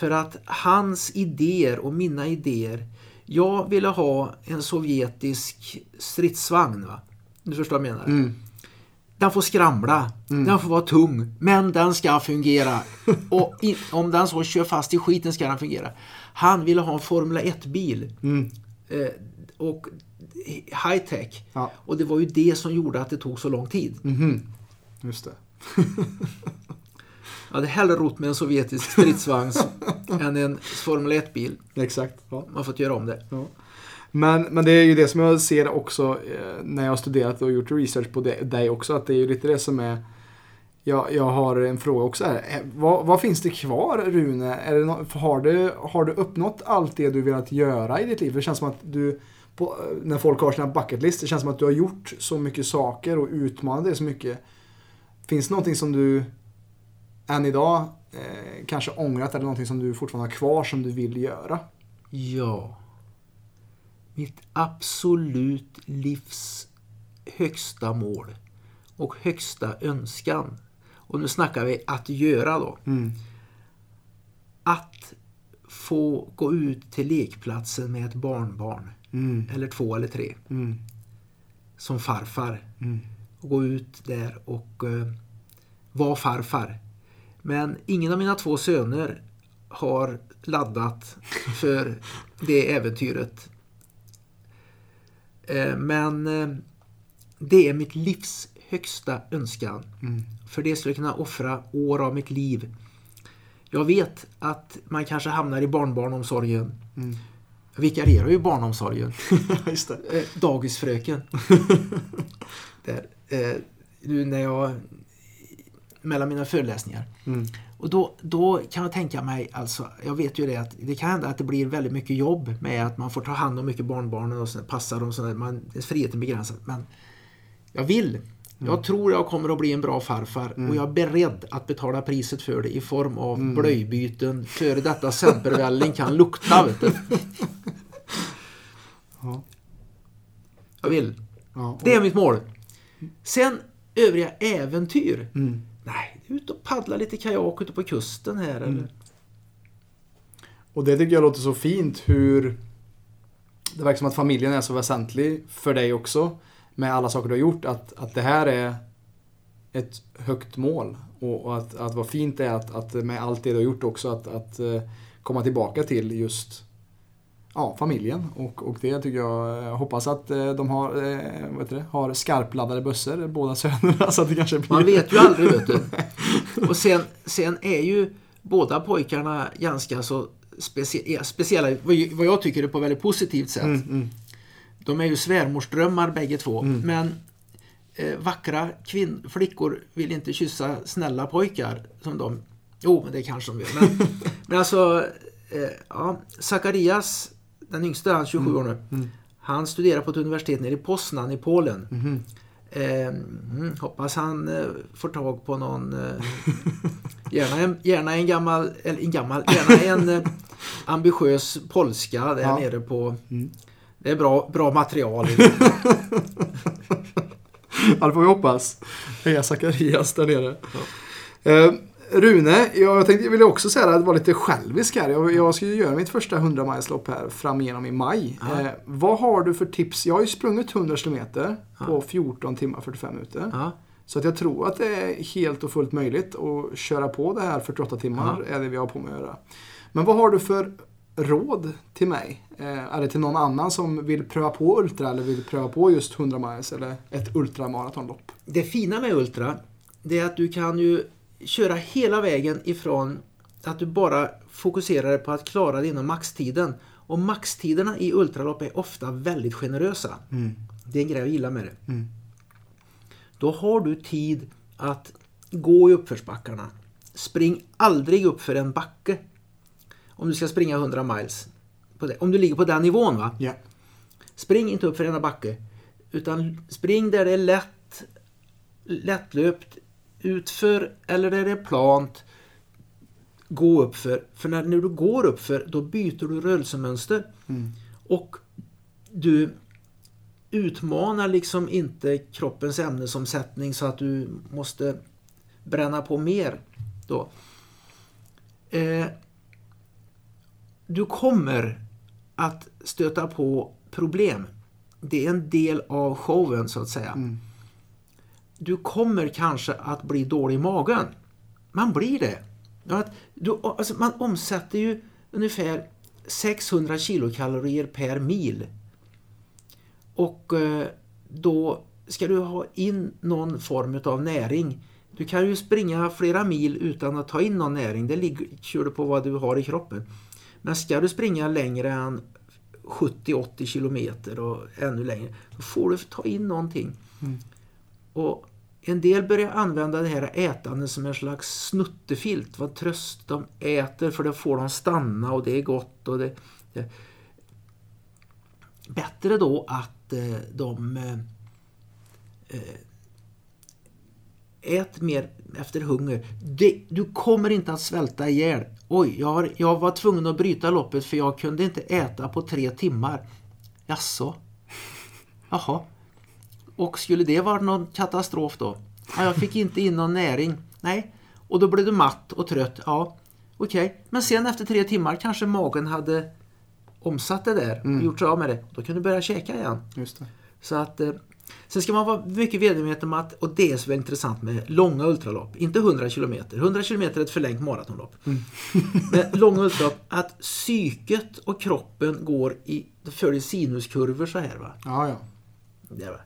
För att hans idéer och mina idéer. Jag ville ha en sovjetisk stridsvagn. Va? Du förstår vad jag menar? Mm. Den får skramla, mm. den får vara tung, men den ska fungera. och in, om den så kör fast i skiten ska den fungera. Han ville ha en Formel 1-bil. Mm. Eh, och high tech. Ja. Och det var ju det som gjorde att det tog så lång tid. Mm. Just det. Jag hade hellre rott med en sovjetisk stridsvagn än en Formel 1-bil. Exakt. Ja. Man har fått göra om det. Ja. Men, men det är ju det som jag ser också eh, när jag har studerat och gjort research på dig också. Att det är ju lite det som är jag, jag har en fråga också här. Eh, vad, vad finns det kvar Rune? Det no har, du, har du uppnått allt det du velat göra i ditt liv? Det känns som att du på, när folk har sina bucket list. Det känns som att du har gjort så mycket saker och utmanat dig så mycket. Finns det någonting som du än idag eh, kanske ångrat eller någonting som du fortfarande har kvar som du vill göra? Ja. Mitt absolut livs högsta mål och högsta önskan. Och nu snackar vi att göra då. Mm. Att få gå ut till lekplatsen med ett barnbarn. Mm. Eller två eller tre. Mm. Som farfar. Mm. Och gå ut där och uh, vara farfar. Men ingen av mina två söner har laddat för det äventyret. Eh, men eh, det är mitt livs högsta önskan. Mm. För det skulle jag kunna offra år av mitt liv. Jag vet att man kanske hamnar i barnbarnomsorgen. Mm. Jag vikarierar ju barnomsorgen. Just det. Eh, dagisfröken. Där, eh, nu när jag mellan mina föreläsningar. Mm. Och då, då kan jag tänka mig, alltså, jag vet ju det att det kan hända att det blir väldigt mycket jobb med att man får ta hand om mycket barnbarn och passa dem så man, friheten begränsad. Men jag vill. Jag Mm. tror jag kommer att bli en bra farfar och jag är beredd att betala priset för det i form av Mm. blöjbyten. Före detta sempervälling kan lukta. Vet du. Ja. Jag vill. Ja, och- Det är mitt mål. Sen övriga äventyr. Mm. Nej, ut och paddla lite kajak ute på kusten här. Mm. Och det tycker jag låter så fint hur det verkar som att familjen är så väsentlig för dig också. Med alla saker du har gjort. Att, att det här är ett högt mål. Och, och att, att vad fint det är att, att med allt det du har gjort också att, att eh, komma tillbaka till just ja, familjen. Och, och det tycker jag, jag hoppas att eh, de har, eh, vad heter det, har skarpladdade bössor, båda sönerna. Så att det kanske blir... Man vet ju aldrig vet du. Och sen, sen är ju båda pojkarna ganska så specie speciella, vad jag- tycker är på väldigt positivt sätt. Mm, mm. De är ju svärmorsdrömmar bägge två. Mm. Men eh, vackra kvinn, flickor vill inte kyssa snälla pojkar som de. Jo, men det kanske de gör. Men, men alltså, eh, ja, Zacharias, den yngsta, han är 27 år nu. Mm. Han studerar på ett universitet nere i Poznan i Polen. Eh, mm, hoppas han eh, får tag på någon, eh, gärna, en, gärna en gammal, eller en gammal, gärna en eh, ambitiös polska där Ja. nere på, Mm. det är bra, bra material. Ja, det får vi hoppas. Heja Zacharias där nere. Eh, Rune, jag, tänkte, jag ville också säga att vara lite självisk här. Jag, jag ska ju göra mitt första 100 milslopp här fram igenom i maj. Eh, vad har du för tips? Jag har ju sprungit 100 km på Ja. 14 timmar 45 minuter. Ja, Så att jag tror att det är helt och fullt möjligt att köra på det här 48 timmar är det vi har på med att göra. Men vad har du för råd till mig? Eh, det till någon annan som vill pröva på Ultra eller vill pröva på just 100 miles eller ett ultramaratonlopp? det fina med Ultra, det är att du kan ju köra hela vägen ifrån att du bara fokuserar på att klara det inom maxtiden. Och maxtiderna i ultralopp är ofta väldigt generösa. Det är en grej jag gillar med det. Mm. Då har du tid att gå i uppförsbackarna. Spring aldrig upp för en backe. Om du ska springa 100 miles. Om du ligger på den nivån. va? Ja. Spring inte upp för en backe. Utan spring där det är lätt, lättlöpt, utför eller där det är plant. Gå upp för. För när, när du går upp för då byter du rörelsemönster. Mm. Och du utmanar liksom inte kroppens ämnesomsättning så att du måste bränna på mer. Då. Eh, du kommer att stöta på problem. Det är en del av showen så att säga. Mm. Du kommer kanske att bli dålig i magen. Man blir det. Att du, alltså man omsätter ju ungefär 600 kilokalorier per mil. Och eh, då ska du ha in någon form av näring. Du kan ju springa flera mil utan att ta in någon näring. Det ligger, på vad du har i kroppen. Men ska du springa längre än 70-80 kilometer och ännu längre, då får du ta in någonting. Mm. Och en del börjar använda det här ätandet som en slags snuttefilt. Vad tröst de äter för då får de stanna och det är gott. Och det, det. bättre då att eh, de eh, eh, ät mer efter hunger. Det, du kommer inte att svälta ihjäl. Oj, jag, har, jag var tvungen att bryta loppet för jag kunde inte äta på tre timmar. Jaså? Jaha. Och skulle det vara någon katastrof då? Ja, jag fick inte in någon näring. Nej. Och då blev du matt och trött. Ja, okej. Okay. Men sen efter tre timmar kanske magen hade omsatt det där och mm. gjort sig av med det. Då kunde du börja käka igen. Just det. Så att eh, Sen ska man vara mycket medveten om att, och det är så intressant med långa ultralopp, inte 100 km. 100 km är ett förlängt maratonlopp. Mm. Men långa ultralopp, att psyket och kroppen går i, följer sinuskurvor så här va. Ja, ja. Det, va?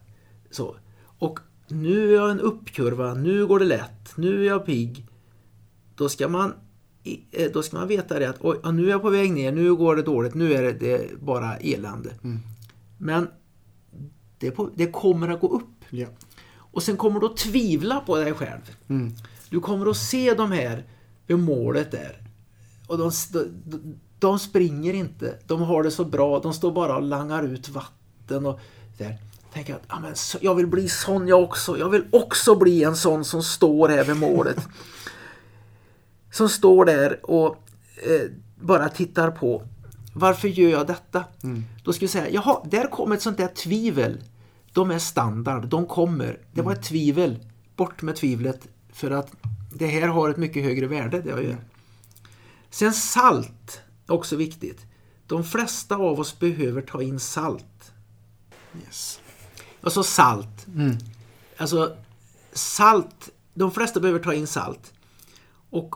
Så. Och nu är jag en uppkurva, nu går det lätt, nu är jag pigg. Då ska man eh, då ska man veta det att oj, nu är jag på väg ner, nu går det dåligt, nu är det, det bara elände. Mm. Men det, på, det, kommer att gå upp. Ja. Och sen kommer du att tvivla på dig själv. Mm. Du kommer att se de här vid målet där. Och de, de, de, springer inte. De har det så bra. De står bara och langar ut vatten. och där. Tänk att ah, men, jag vill bli sån jag också. Jag vill också bli en sån som står här vid målet. som står där och eh, bara tittar på. Varför gör jag detta? Mm. Då ska vi säga, jaha, där kommer ett sånt där tvivel. De är standard, de kommer. Det var ett mm. tvivel. Bort med tvivlet. För att det här har ett mycket högre värde, det jag gör. Sen salt, också viktigt. De flesta av oss behöver ta in salt. Yes. Alltså salt. Mm. Alltså salt, de flesta behöver ta in salt. Och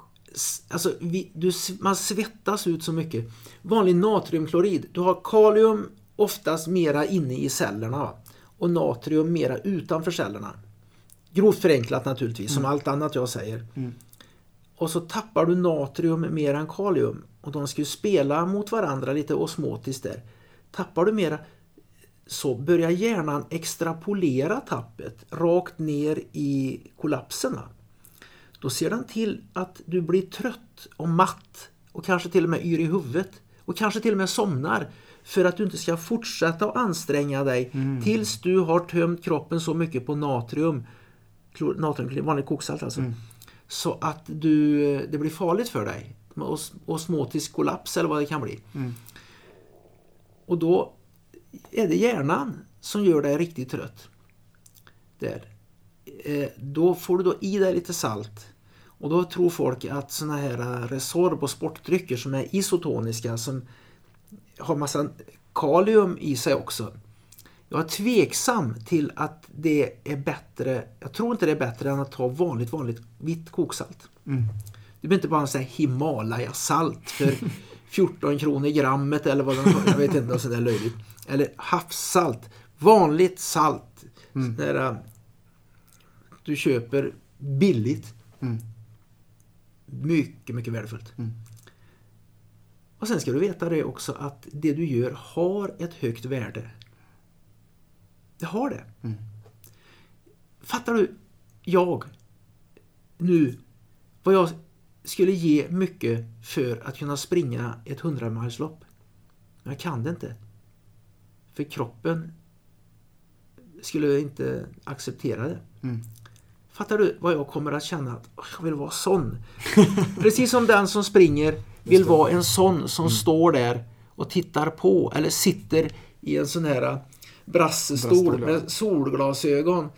alltså, vi, du, man svettas ut så mycket. Vanlig natriumklorid, du har kalium oftast mera inne i cellerna och natrium mera utanför cellerna. Grovt förenklat naturligtvis, mm. som allt annat jag säger. Mm. Och så tappar du natrium mer än kalium och de ska ju spela mot varandra lite osmotiskt där. Tappar du mera så börjar hjärnan extrapolera tappet rakt ner i kollapserna. Då ser den till att du blir trött och matt och kanske till och med yr i huvudet och kanske till och med somnar för att du inte ska fortsätta att anstränga dig mm. tills du har tömt kroppen så mycket på natrium, natrium vanligt koksalt alltså, mm. så att du, det blir farligt för dig. Os, osmotisk kollaps eller vad det kan bli. Mm. Och då är det hjärnan som gör dig riktigt trött. Där. Eh, då får du då i dig lite salt. Och då tror folk att såna här Resorb och sportdrycker som är isotoniska som har massa kalium i sig också. Jag är tveksam till att det är bättre, jag tror inte det är bättre än att ta vanligt, vanligt vitt koksalt. Mm. Du behöver inte bara säga Himalaya-salt för 14 kronor grammet eller vad de Jag vet inte, sådär löjligt. Eller havssalt. Vanligt salt. Mm. Där, du köper billigt. Mm. Mycket, mycket värdefullt. Mm. Och sen ska du veta det också att det du gör har ett högt värde. Det har det. Mm. Fattar du? Jag nu vad jag skulle ge mycket för att kunna springa ett 100 milslopp. Men jag kan det inte. För kroppen skulle inte acceptera det. Mm. Fattar du vad jag kommer att känna? Att jag vill vara sån. Precis som den som springer vill vara en sån som mm. står där och tittar på eller sitter i en sån här äh, brassestol med solglasögon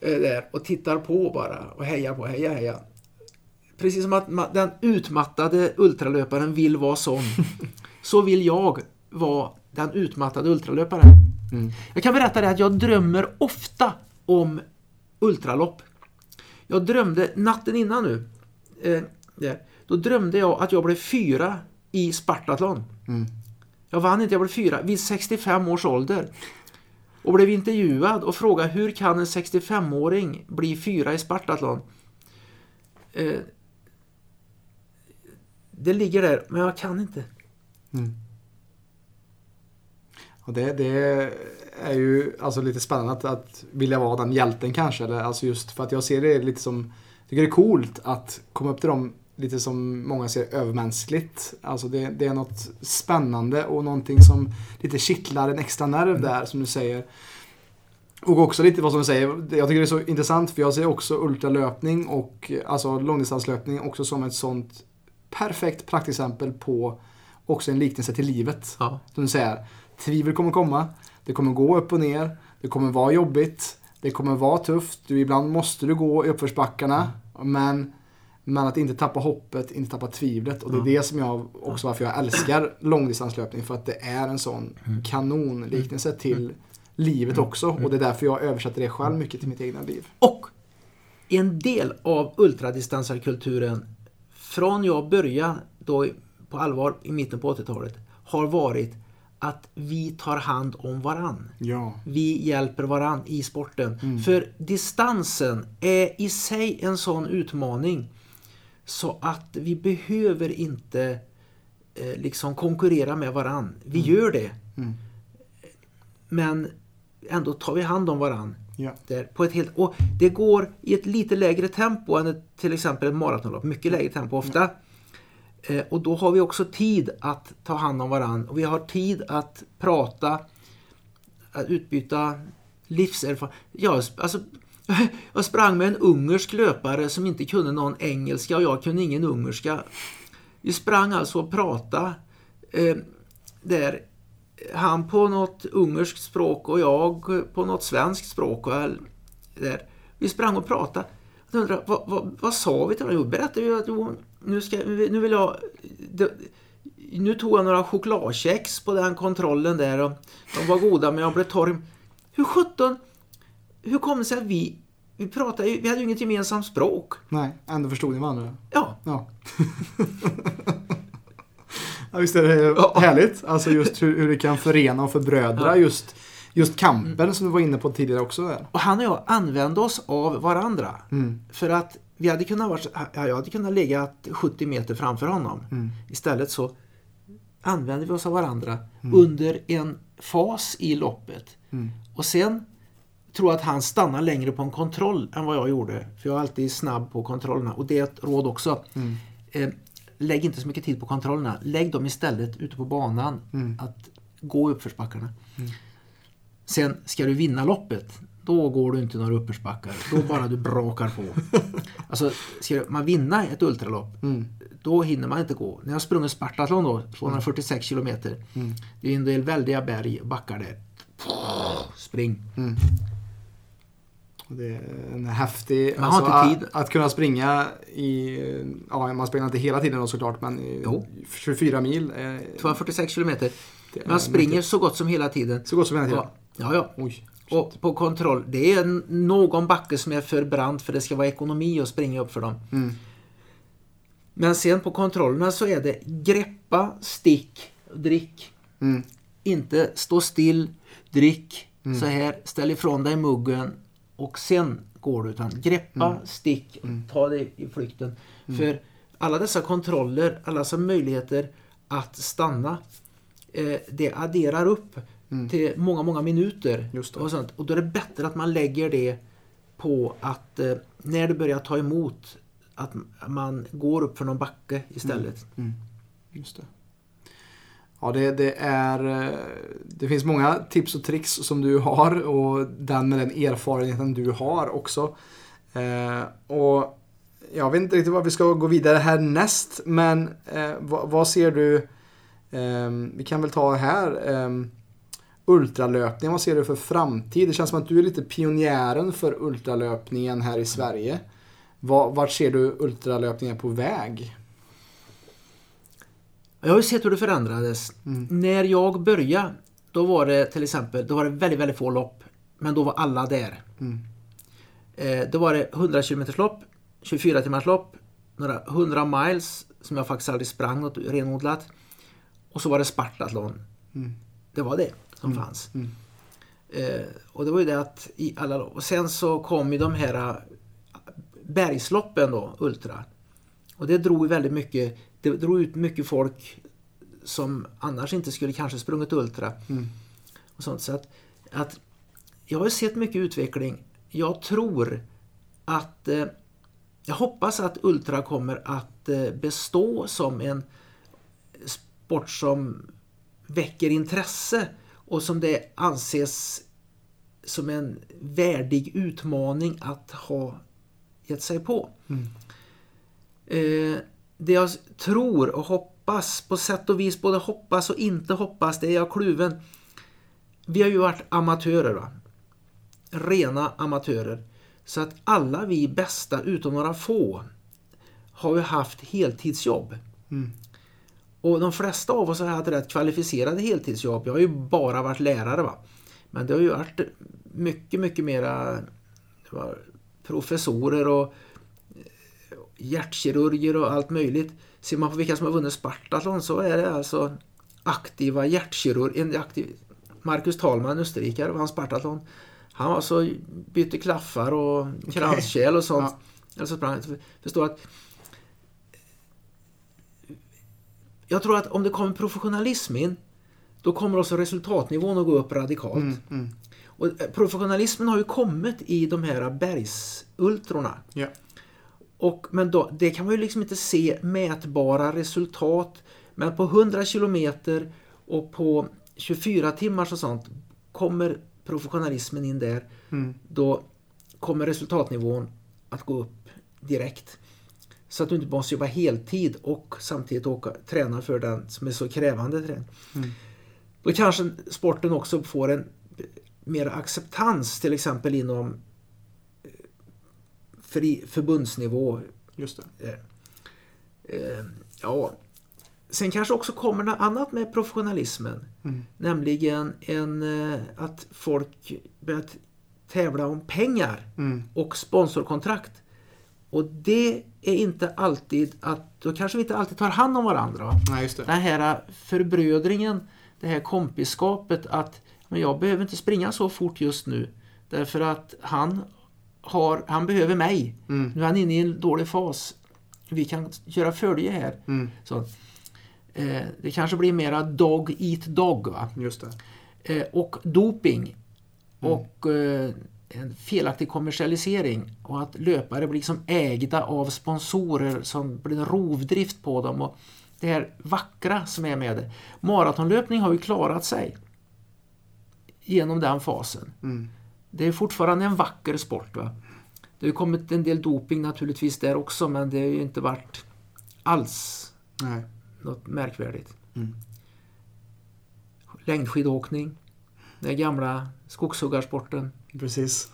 äh, där och tittar på bara och hejar på, heja heja. Precis som att den utmattade ultralöparen vill vara sån. så vill jag vara den utmattade ultralöparen. Mm. Jag kan berätta det att jag drömmer ofta om ultralopp. Jag drömde natten innan nu. Eh, där, då drömde jag att jag blev fyra i Spartathlon. Mm. Jag vann inte, jag blev fyra vid 65 års ålder. Och blev intervjuad och frågade hur kan en 65-åring bli fyra i Spartathlon? Eh, det ligger där, men jag kan inte. Mm. Och det, det är ju alltså lite spännande att, att vilja vara den hjälten kanske. Eller, alltså just för att jag ser det lite som, tycker det är coolt att komma upp till de lite som många ser övermänskligt. Alltså det, det är något spännande och någonting som lite kittlar en extra nerv Mm. där som du säger. Och också lite vad som du säger, jag tycker det är så intressant för jag ser också ultralöpning och alltså långdistanslöpning också som ett sånt perfekt praktexempel på också en liknelse till livet. Ja. Som du säger, tvivel kommer komma, det kommer gå upp och ner, det kommer vara jobbigt, det kommer vara tufft, du, ibland måste du gå i uppförsbackarna. Men, men att inte tappa hoppet, inte tappa tvivlet. Och det är det som jag också varför jag älskar långdistanslöpning. För att det är en sån kanonliknelse till livet också. Och det är därför jag översätter det själv mycket till mitt egna liv. Och en del av ultradistansarkulturen från jag började då på allvar i mitten på 80-talet har varit att vi tar hand om varann. Ja. Vi hjälper varann i sporten. För distansen är i sig en sån utmaning så att vi behöver inte eh, liksom konkurrera med varann. Vi gör det. Men ändå tar vi hand om varann. Ja. Där på ett helt, och det går i ett lite lägre tempo än ett, till exempel ett maratonlopp. Mycket lägre tempo ofta. Eh, och då har vi också tid att ta hand om varandra Och vi har tid att prata, att utbyta livserfarenhet. Ja, alltså, jag sprang med en ungersk löpare som inte kunde någon engelska och jag kunde ingen ungerska. Vi sprang alltså och pratade eh, där han på något ungerskt språk och jag på något svenskt språk. Och där. Vi sprang och pratade. Jag undrar, vad, vad, vad sa vi till varandra? Jo, berättade vi att jo, nu, ska, nu vill jag... Nu tog jag några chokladkex på den kontrollen där och de var goda men jag blev torr. Hur sjutton... Hur kom det sig att vi... Vi pratade vi hade ju inget gemensamt språk. Nej, ändå förstod ni varandra. Ja, Ja. ja visst är det Ja. härligt? Alltså just hur, hur det kan förena och förbrödra Ja. just, just kampen som du var inne på tidigare också. Där. Och han och jag använde oss av varandra. Mm. För att vi hade kunnat vara, ja, jag hade kunnat ligga 70 meter framför honom. Mm. Istället så använde vi oss av varandra under en fas i loppet. Mm. Och sen tror jag att han stannar längre på en kontroll än vad jag gjorde. För jag är alltid snabb på kontrollerna. Och det är ett råd också. Mm. Eh, lägg inte så mycket tid på kontrollerna. Lägg dem istället ute på banan. Mm. Att gå uppförsbackarna. Sen ska du vinna loppet. Då går du inte några uppförsbackar. Då bara du brakar på. Alltså, ska man vinna ett ultralopp, Mm. då hinner man inte gå. När jag sprungit Spartathlon då, 246 kilometer. Mm. Det är en del väldiga berg och backar där. Spring. Och Det är en häftig... Man har inte att, tid. Att kunna springa i... Ja, man springer inte hela tiden då såklart, men Jo. 24 mil. Eh, 246 kilometer. Man springer mycket. så gott som hela tiden. så gott som hela tiden. Ja, ja. ja. Oj. Och på kontroll, det är någon backe som är för brant för det ska vara ekonomi att springa upp för dem. Mm. Men sen på kontrollerna så är det greppa, stick, drick. Mm. Inte stå still, drick, så här, ställ ifrån dig muggen och sen går du. Utan greppa, stick, ta dig i flykten. För alla dessa kontroller, alla dessa möjligheter att stanna, eh, det adderar upp till många, många minuter. Och, sånt. och då är det bättre att man lägger det på att eh, när det börjar ta emot att man går upp för någon backe istället. Just det. Ja, det, det är... eh, Det finns många tips och tricks som du har och den med den erfarenheten du har också. Eh, och jag vet inte riktigt vad vi ska gå vidare härnäst, men eh, vad, vad ser du? Eh, vi kan väl ta här. Ultralöpning, vad ser du för framtid? Det känns som att du är lite pionjären för ultralöpningen här i Sverige. Var, vart ser du ultralöpningen på väg? Jag har ju sett hur det förändrades. När jag började, då var det till exempel då var det väldigt, väldigt få lopp. Men då var alla där. Eh, då var det 100 km lopp, 24 timmars lopp, några 100 miles som jag faktiskt aldrig sprang något renodlat. Och så var det Spartathlon. Det var det som fanns. Eh, och det var ju det att i alla. Och sen så kom ju de här eh, bergsloppen då, Ultra. Och det drog väldigt mycket, det drog ut mycket folk som annars inte skulle kanske sprungit Ultra. Och sånt. Så att, att jag har ju sett mycket utveckling. Jag tror att eh, jag hoppas att Ultra kommer att eh, bestå som en sport som väcker intresse och som det anses som en värdig utmaning att ha gett sig på. Mm. Eh, det jag tror och hoppas, på sätt och vis både hoppas och inte hoppas, det är jag kluven. Vi har ju varit amatörer, va? rena amatörer. Så att alla vi bästa, utom några få, har ju haft heltidsjobb. Mm. Och de flesta av oss har haft rätt kvalificerade heltidsjobb. Jag har ju bara varit lärare. va. Men det har ju varit mycket, mycket mera professorer och eh, hjärtkirurger och allt möjligt. Ser man på vilka som har vunnit Spartathlon så är det alltså aktiva hjärtkirurger. Aktiv, Marcus Talman, österrikare, vann Spartathlon. Han var så bytte klaffar och kranskärl och sånt. Ja. Alltså förstår att jag tror att om det kommer professionalism in då kommer också resultatnivån att gå upp radikalt. Mm, mm. Och eh, professionalismen har ju kommit i de här bergsultrorna. Och, men då, det kan man ju liksom inte se mätbara resultat. Men på 100 kilometer och på 24 timmar och sånt kommer professionalismen in där. Mm. Då kommer resultatnivån att gå upp direkt. Så att du inte måste jobba heltid och samtidigt åka, träna för den som är så krävande träning. Mm. Då kanske sporten också får en mer acceptans till exempel inom eh, fri, förbundsnivå. Just det. Eh, ja. Sen kanske också kommer något annat med professionalismen. Mm. Nämligen en, eh, att folk börjar tävla om pengar Mm. och sponsorkontrakt. Och det är inte alltid att, då kanske vi inte alltid tar hand om varandra. va? Nej, just det. Den här förbrödringen, det här kompiskapet att men jag behöver inte springa så fort just nu. Därför att han, har, han behöver mig. Mm. Nu är han inne i en dålig fas. Vi kan göra följe här. Mm. Så, eh, det kanske blir mera dog eat dog. Va? Just det. Eh, och doping. Mm. Och eh, en felaktig kommersialisering. Och att löpare blir liksom ägda av sponsorer som blir en rovdrift på dem. Och det här vackra som är med det. Maratonlöpning har ju klarat sig. Genom den fasen. Mm. Det är fortfarande en vacker sport. Va? Det har kommit en del doping naturligtvis där också men det har ju inte varit alls Nej. något märkvärdigt. Mm. Längdskidåkning. Den gamla skogshuggarsporten. Precis.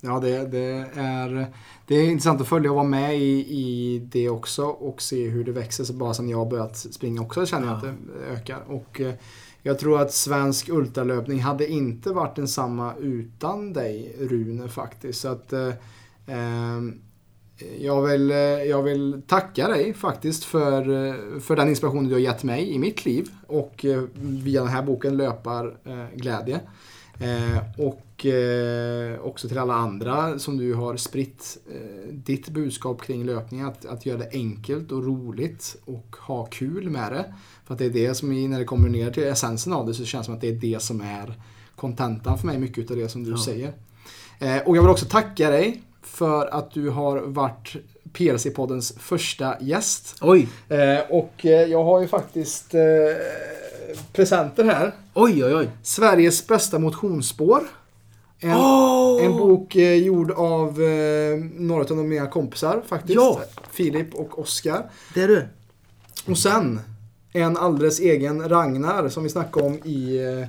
Ja, det, det, är, det är intressant att följa och vara med i, i det också och se hur det växer. Så bara sedan jag har börjat springa också känner jag Ja. att det ökar. Och eh, jag tror att svensk ultralöpning hade inte varit densamma utan dig Rune faktiskt. Så att eh, ehm, jag vill, eh, jag vill tacka dig faktiskt för, eh, för den inspiration du har gett mig i mitt liv och via den här boken Löpar eh, glädje. Eh, och eh, också till alla andra som du har spritt eh, ditt budskap kring löpning. Att, att göra det enkelt och roligt och ha kul med det. För att det är det som, när det kommer ner till essensen av det, så känns det som att det är det som är kontentan för mig, mycket av det som du Ja. säger. Eh, och jag vill också tacka dig för att du har varit PLC-poddens första gäst. Oj, Eh, och eh, jag har ju faktiskt eh, presenter här. oj, oj, oj. Sveriges bästa motionsspår. En, Åh! en bok eh, gjord av eh, några av mina kompisar faktiskt. Ja. Filip och Oskar. Det är du. Och sen en alldeles egen Ragnar som vi snackade om i... eh,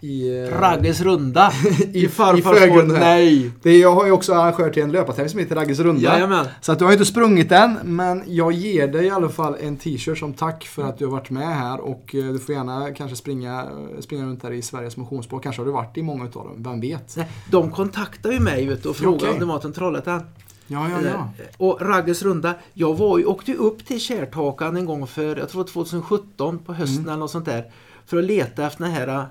i eh, Ragges runda. i, farfars här. Nej. Det, jag har ju också arrangör till en löpartävling som heter Ragges runda. Jajamän. Så att du har ju inte sprungit än, men jag ger dig i alla fall en t-shirt som tack för att du har varit med här och eh, du får gärna kanske springa, springa runt här i Sveriges motionsspår. Kanske har du varit i många utav dem, vem vet? Nej, De kontaktar ju mig vet du, och frågar Okej. om det var till Trollhättan. Ja, ja, ja. Och Ragges runda. Jag var ju, åkte ju upp till Kärrtakan en gång för, jag tror 2017 på hösten Mm. eller något sånt där. För att leta efter den här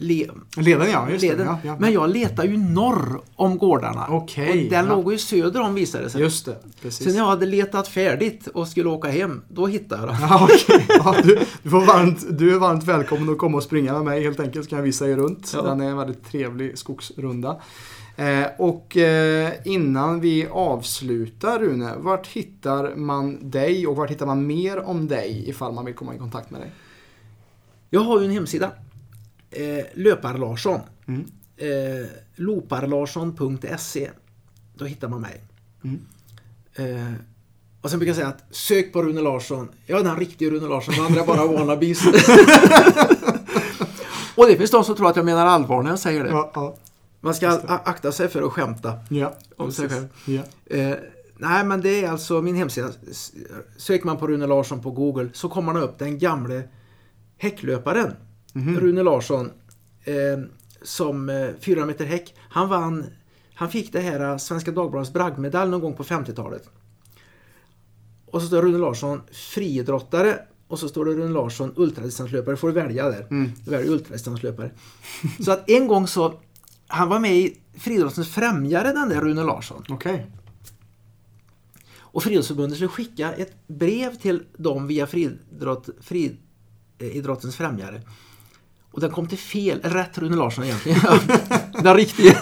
le, Leden ja, just leden. det. Ja, ja. Men jag letar ju norr om gårdarna. Okej, och den ja. låg ju söder om visade sig. Just det, precis. Sen när jag hade letat färdigt och skulle åka hem, då hittade jag den. Ja, okej. ja, du, du, får varmt, du är varmt välkommen att komma och springa med mig helt enkelt så kan jag visa er runt. Ja. Den är en väldigt trevlig skogsrunda. Eh, och eh, innan vi avslutar Rune, vart hittar man dig och vart hittar man mer om dig ifall man vill komma i kontakt med dig? Jag har ju en hemsida. Eh, Löpar-Larsson. Mm. Eh, loparlarsson.se. Då hittar man mig. Mm. Eh, och sen brukar jag säga att sök på Rune Larsson. Jag är den riktiga Rune Larsson, de andra är bara wannabes. och det finns de som tror att jag menar allvar när jag säger det. Ja, ja. Man ska akta sig för att skämta. ja Om sig själv. Eh, nej, men det är alltså min hemsida. Söker man på Rune Larsson på Google så kommer man upp den gamle häcklöparen. Mhm. Rune Larsson. Eh, som eh, 400 meter häck. Han vann, han fick det här eh, Svenska Dagbladets bragdmedalj någon gång på 50-talet. Och så står Rune Larsson friidrottare och så står det Rune Larsson ultradistanslöpare. får du välja där. Mm. Du väljer ultradistanslöpare. så att en gång så, han var med i friidrottens främjare den där Rune Larsson. Okej. Och Friidrottsförbundet skulle skicka ett brev till dem via friidrott, friidrottens främjare. Och den kom till fel, rätt Rune Larsson egentligen. den riktiga.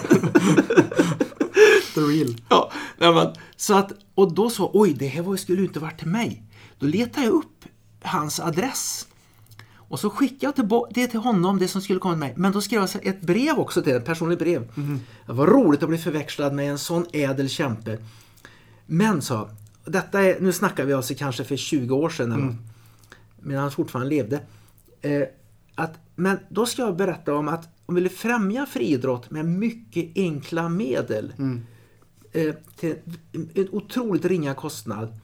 The real. ja, nej, så att, och då så, oj det här var, skulle ju inte varit till mig. Då letade jag upp hans adress. Och så skickade jag det till honom, det som skulle komma till mig. Men då skrev jag ett brev också till ett personligt brev. Det var roligt att bli förväxlad med en sån ädel kämpe. Men så, detta är, nu snackar vi alltså kanske för 20 år sedan, eller, medan han fortfarande levde. Eh, att, men då ska jag berätta om att om vi vill främja friidrott med mycket enkla medel eh, till en otroligt ringa kostnad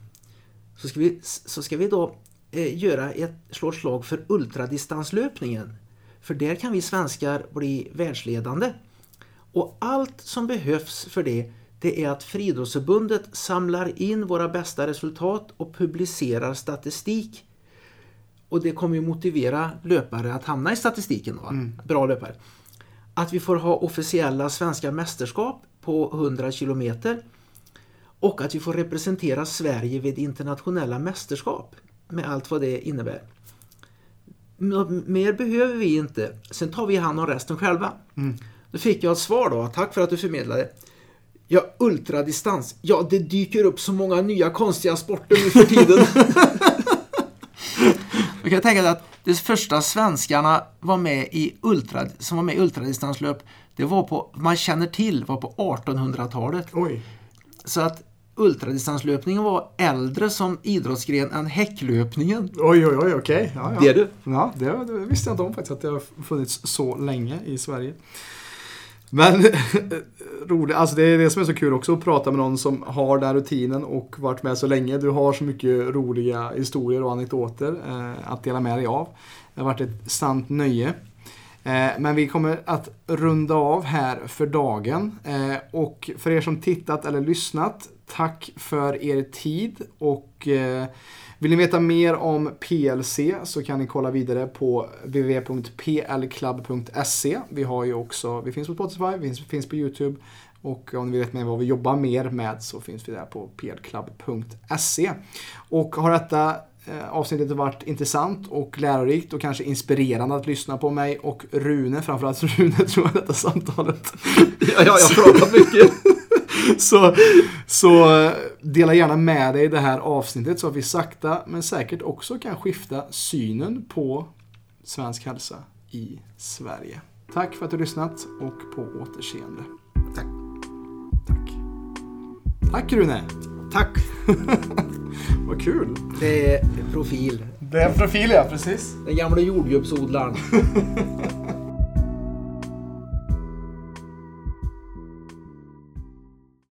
så ska vi, så ska vi då eh, göra ett, slå ett slag för ultradistanslöpningen. För där kan vi svenskar bli världsledande. Och allt som behövs för det, det är att Friidrottsförbundet samlar in våra bästa resultat och publicerar statistik. Och det kommer ju motivera löpare att hamna i statistiken. Va? Bra löpare. Att vi får ha officiella svenska mästerskap på 100 kilometer. Och att vi får representera Sverige vid internationella mästerskap. Med allt vad det innebär. Något mer behöver vi inte. Sen tar vi hand om resten själva. Då fick jag ett svar då. Tack för att du förmedlade. Ja, ultradistans. Ja, det dyker upp så många nya konstiga sporter nu för tiden. Jag kan tänka dig att det första svenskarna var med i ultra, som var med i ultradistanslöp, det var på, man känner till, var på 1800-talet. Oj. Så att ultradistanslöpningen var äldre som idrottsgren än häcklöpningen. Oj, oj, oj, okej. Ja, ja. Det är du. Ja, det, det visste jag inte om faktiskt, att det har funnits så länge i Sverige. Men roligt, alltså det är det som är så kul också att prata med någon som har den rutinen och varit med så länge. Du har så mycket roliga historier och anekdoter eh, att dela med dig av. Det har varit ett sant nöje. Eh, men vi kommer att runda av här för dagen. Eh, och för er som tittat eller lyssnat, tack för er tid. Och eh, vill ni veta mer om PLC så kan ni kolla vidare på www.plclub.se. Vi har ju också, vi finns på Spotify, vi finns, på YouTube. Och om ni vill veta mer vad vi jobbar mer med så finns vi där på plclub.se. Och har detta eh, avsnittet varit intressant och lärorikt och kanske inspirerande att lyssna på mig och Rune, framförallt Rune tror jag detta samtalet. Ja, ja jag pratar mycket. Så, så eh, dela gärna med dig det här avsnittet så att vi sakta men säkert också kan skifta synen på svensk hälsa i Sverige. Tack för att du lyssnat och på återseende. Tack. Tack. Tack Rune. Tack. Vad kul. Det är profil. Det är en profil ja, precis. Den gamla jordgubbsodlaren.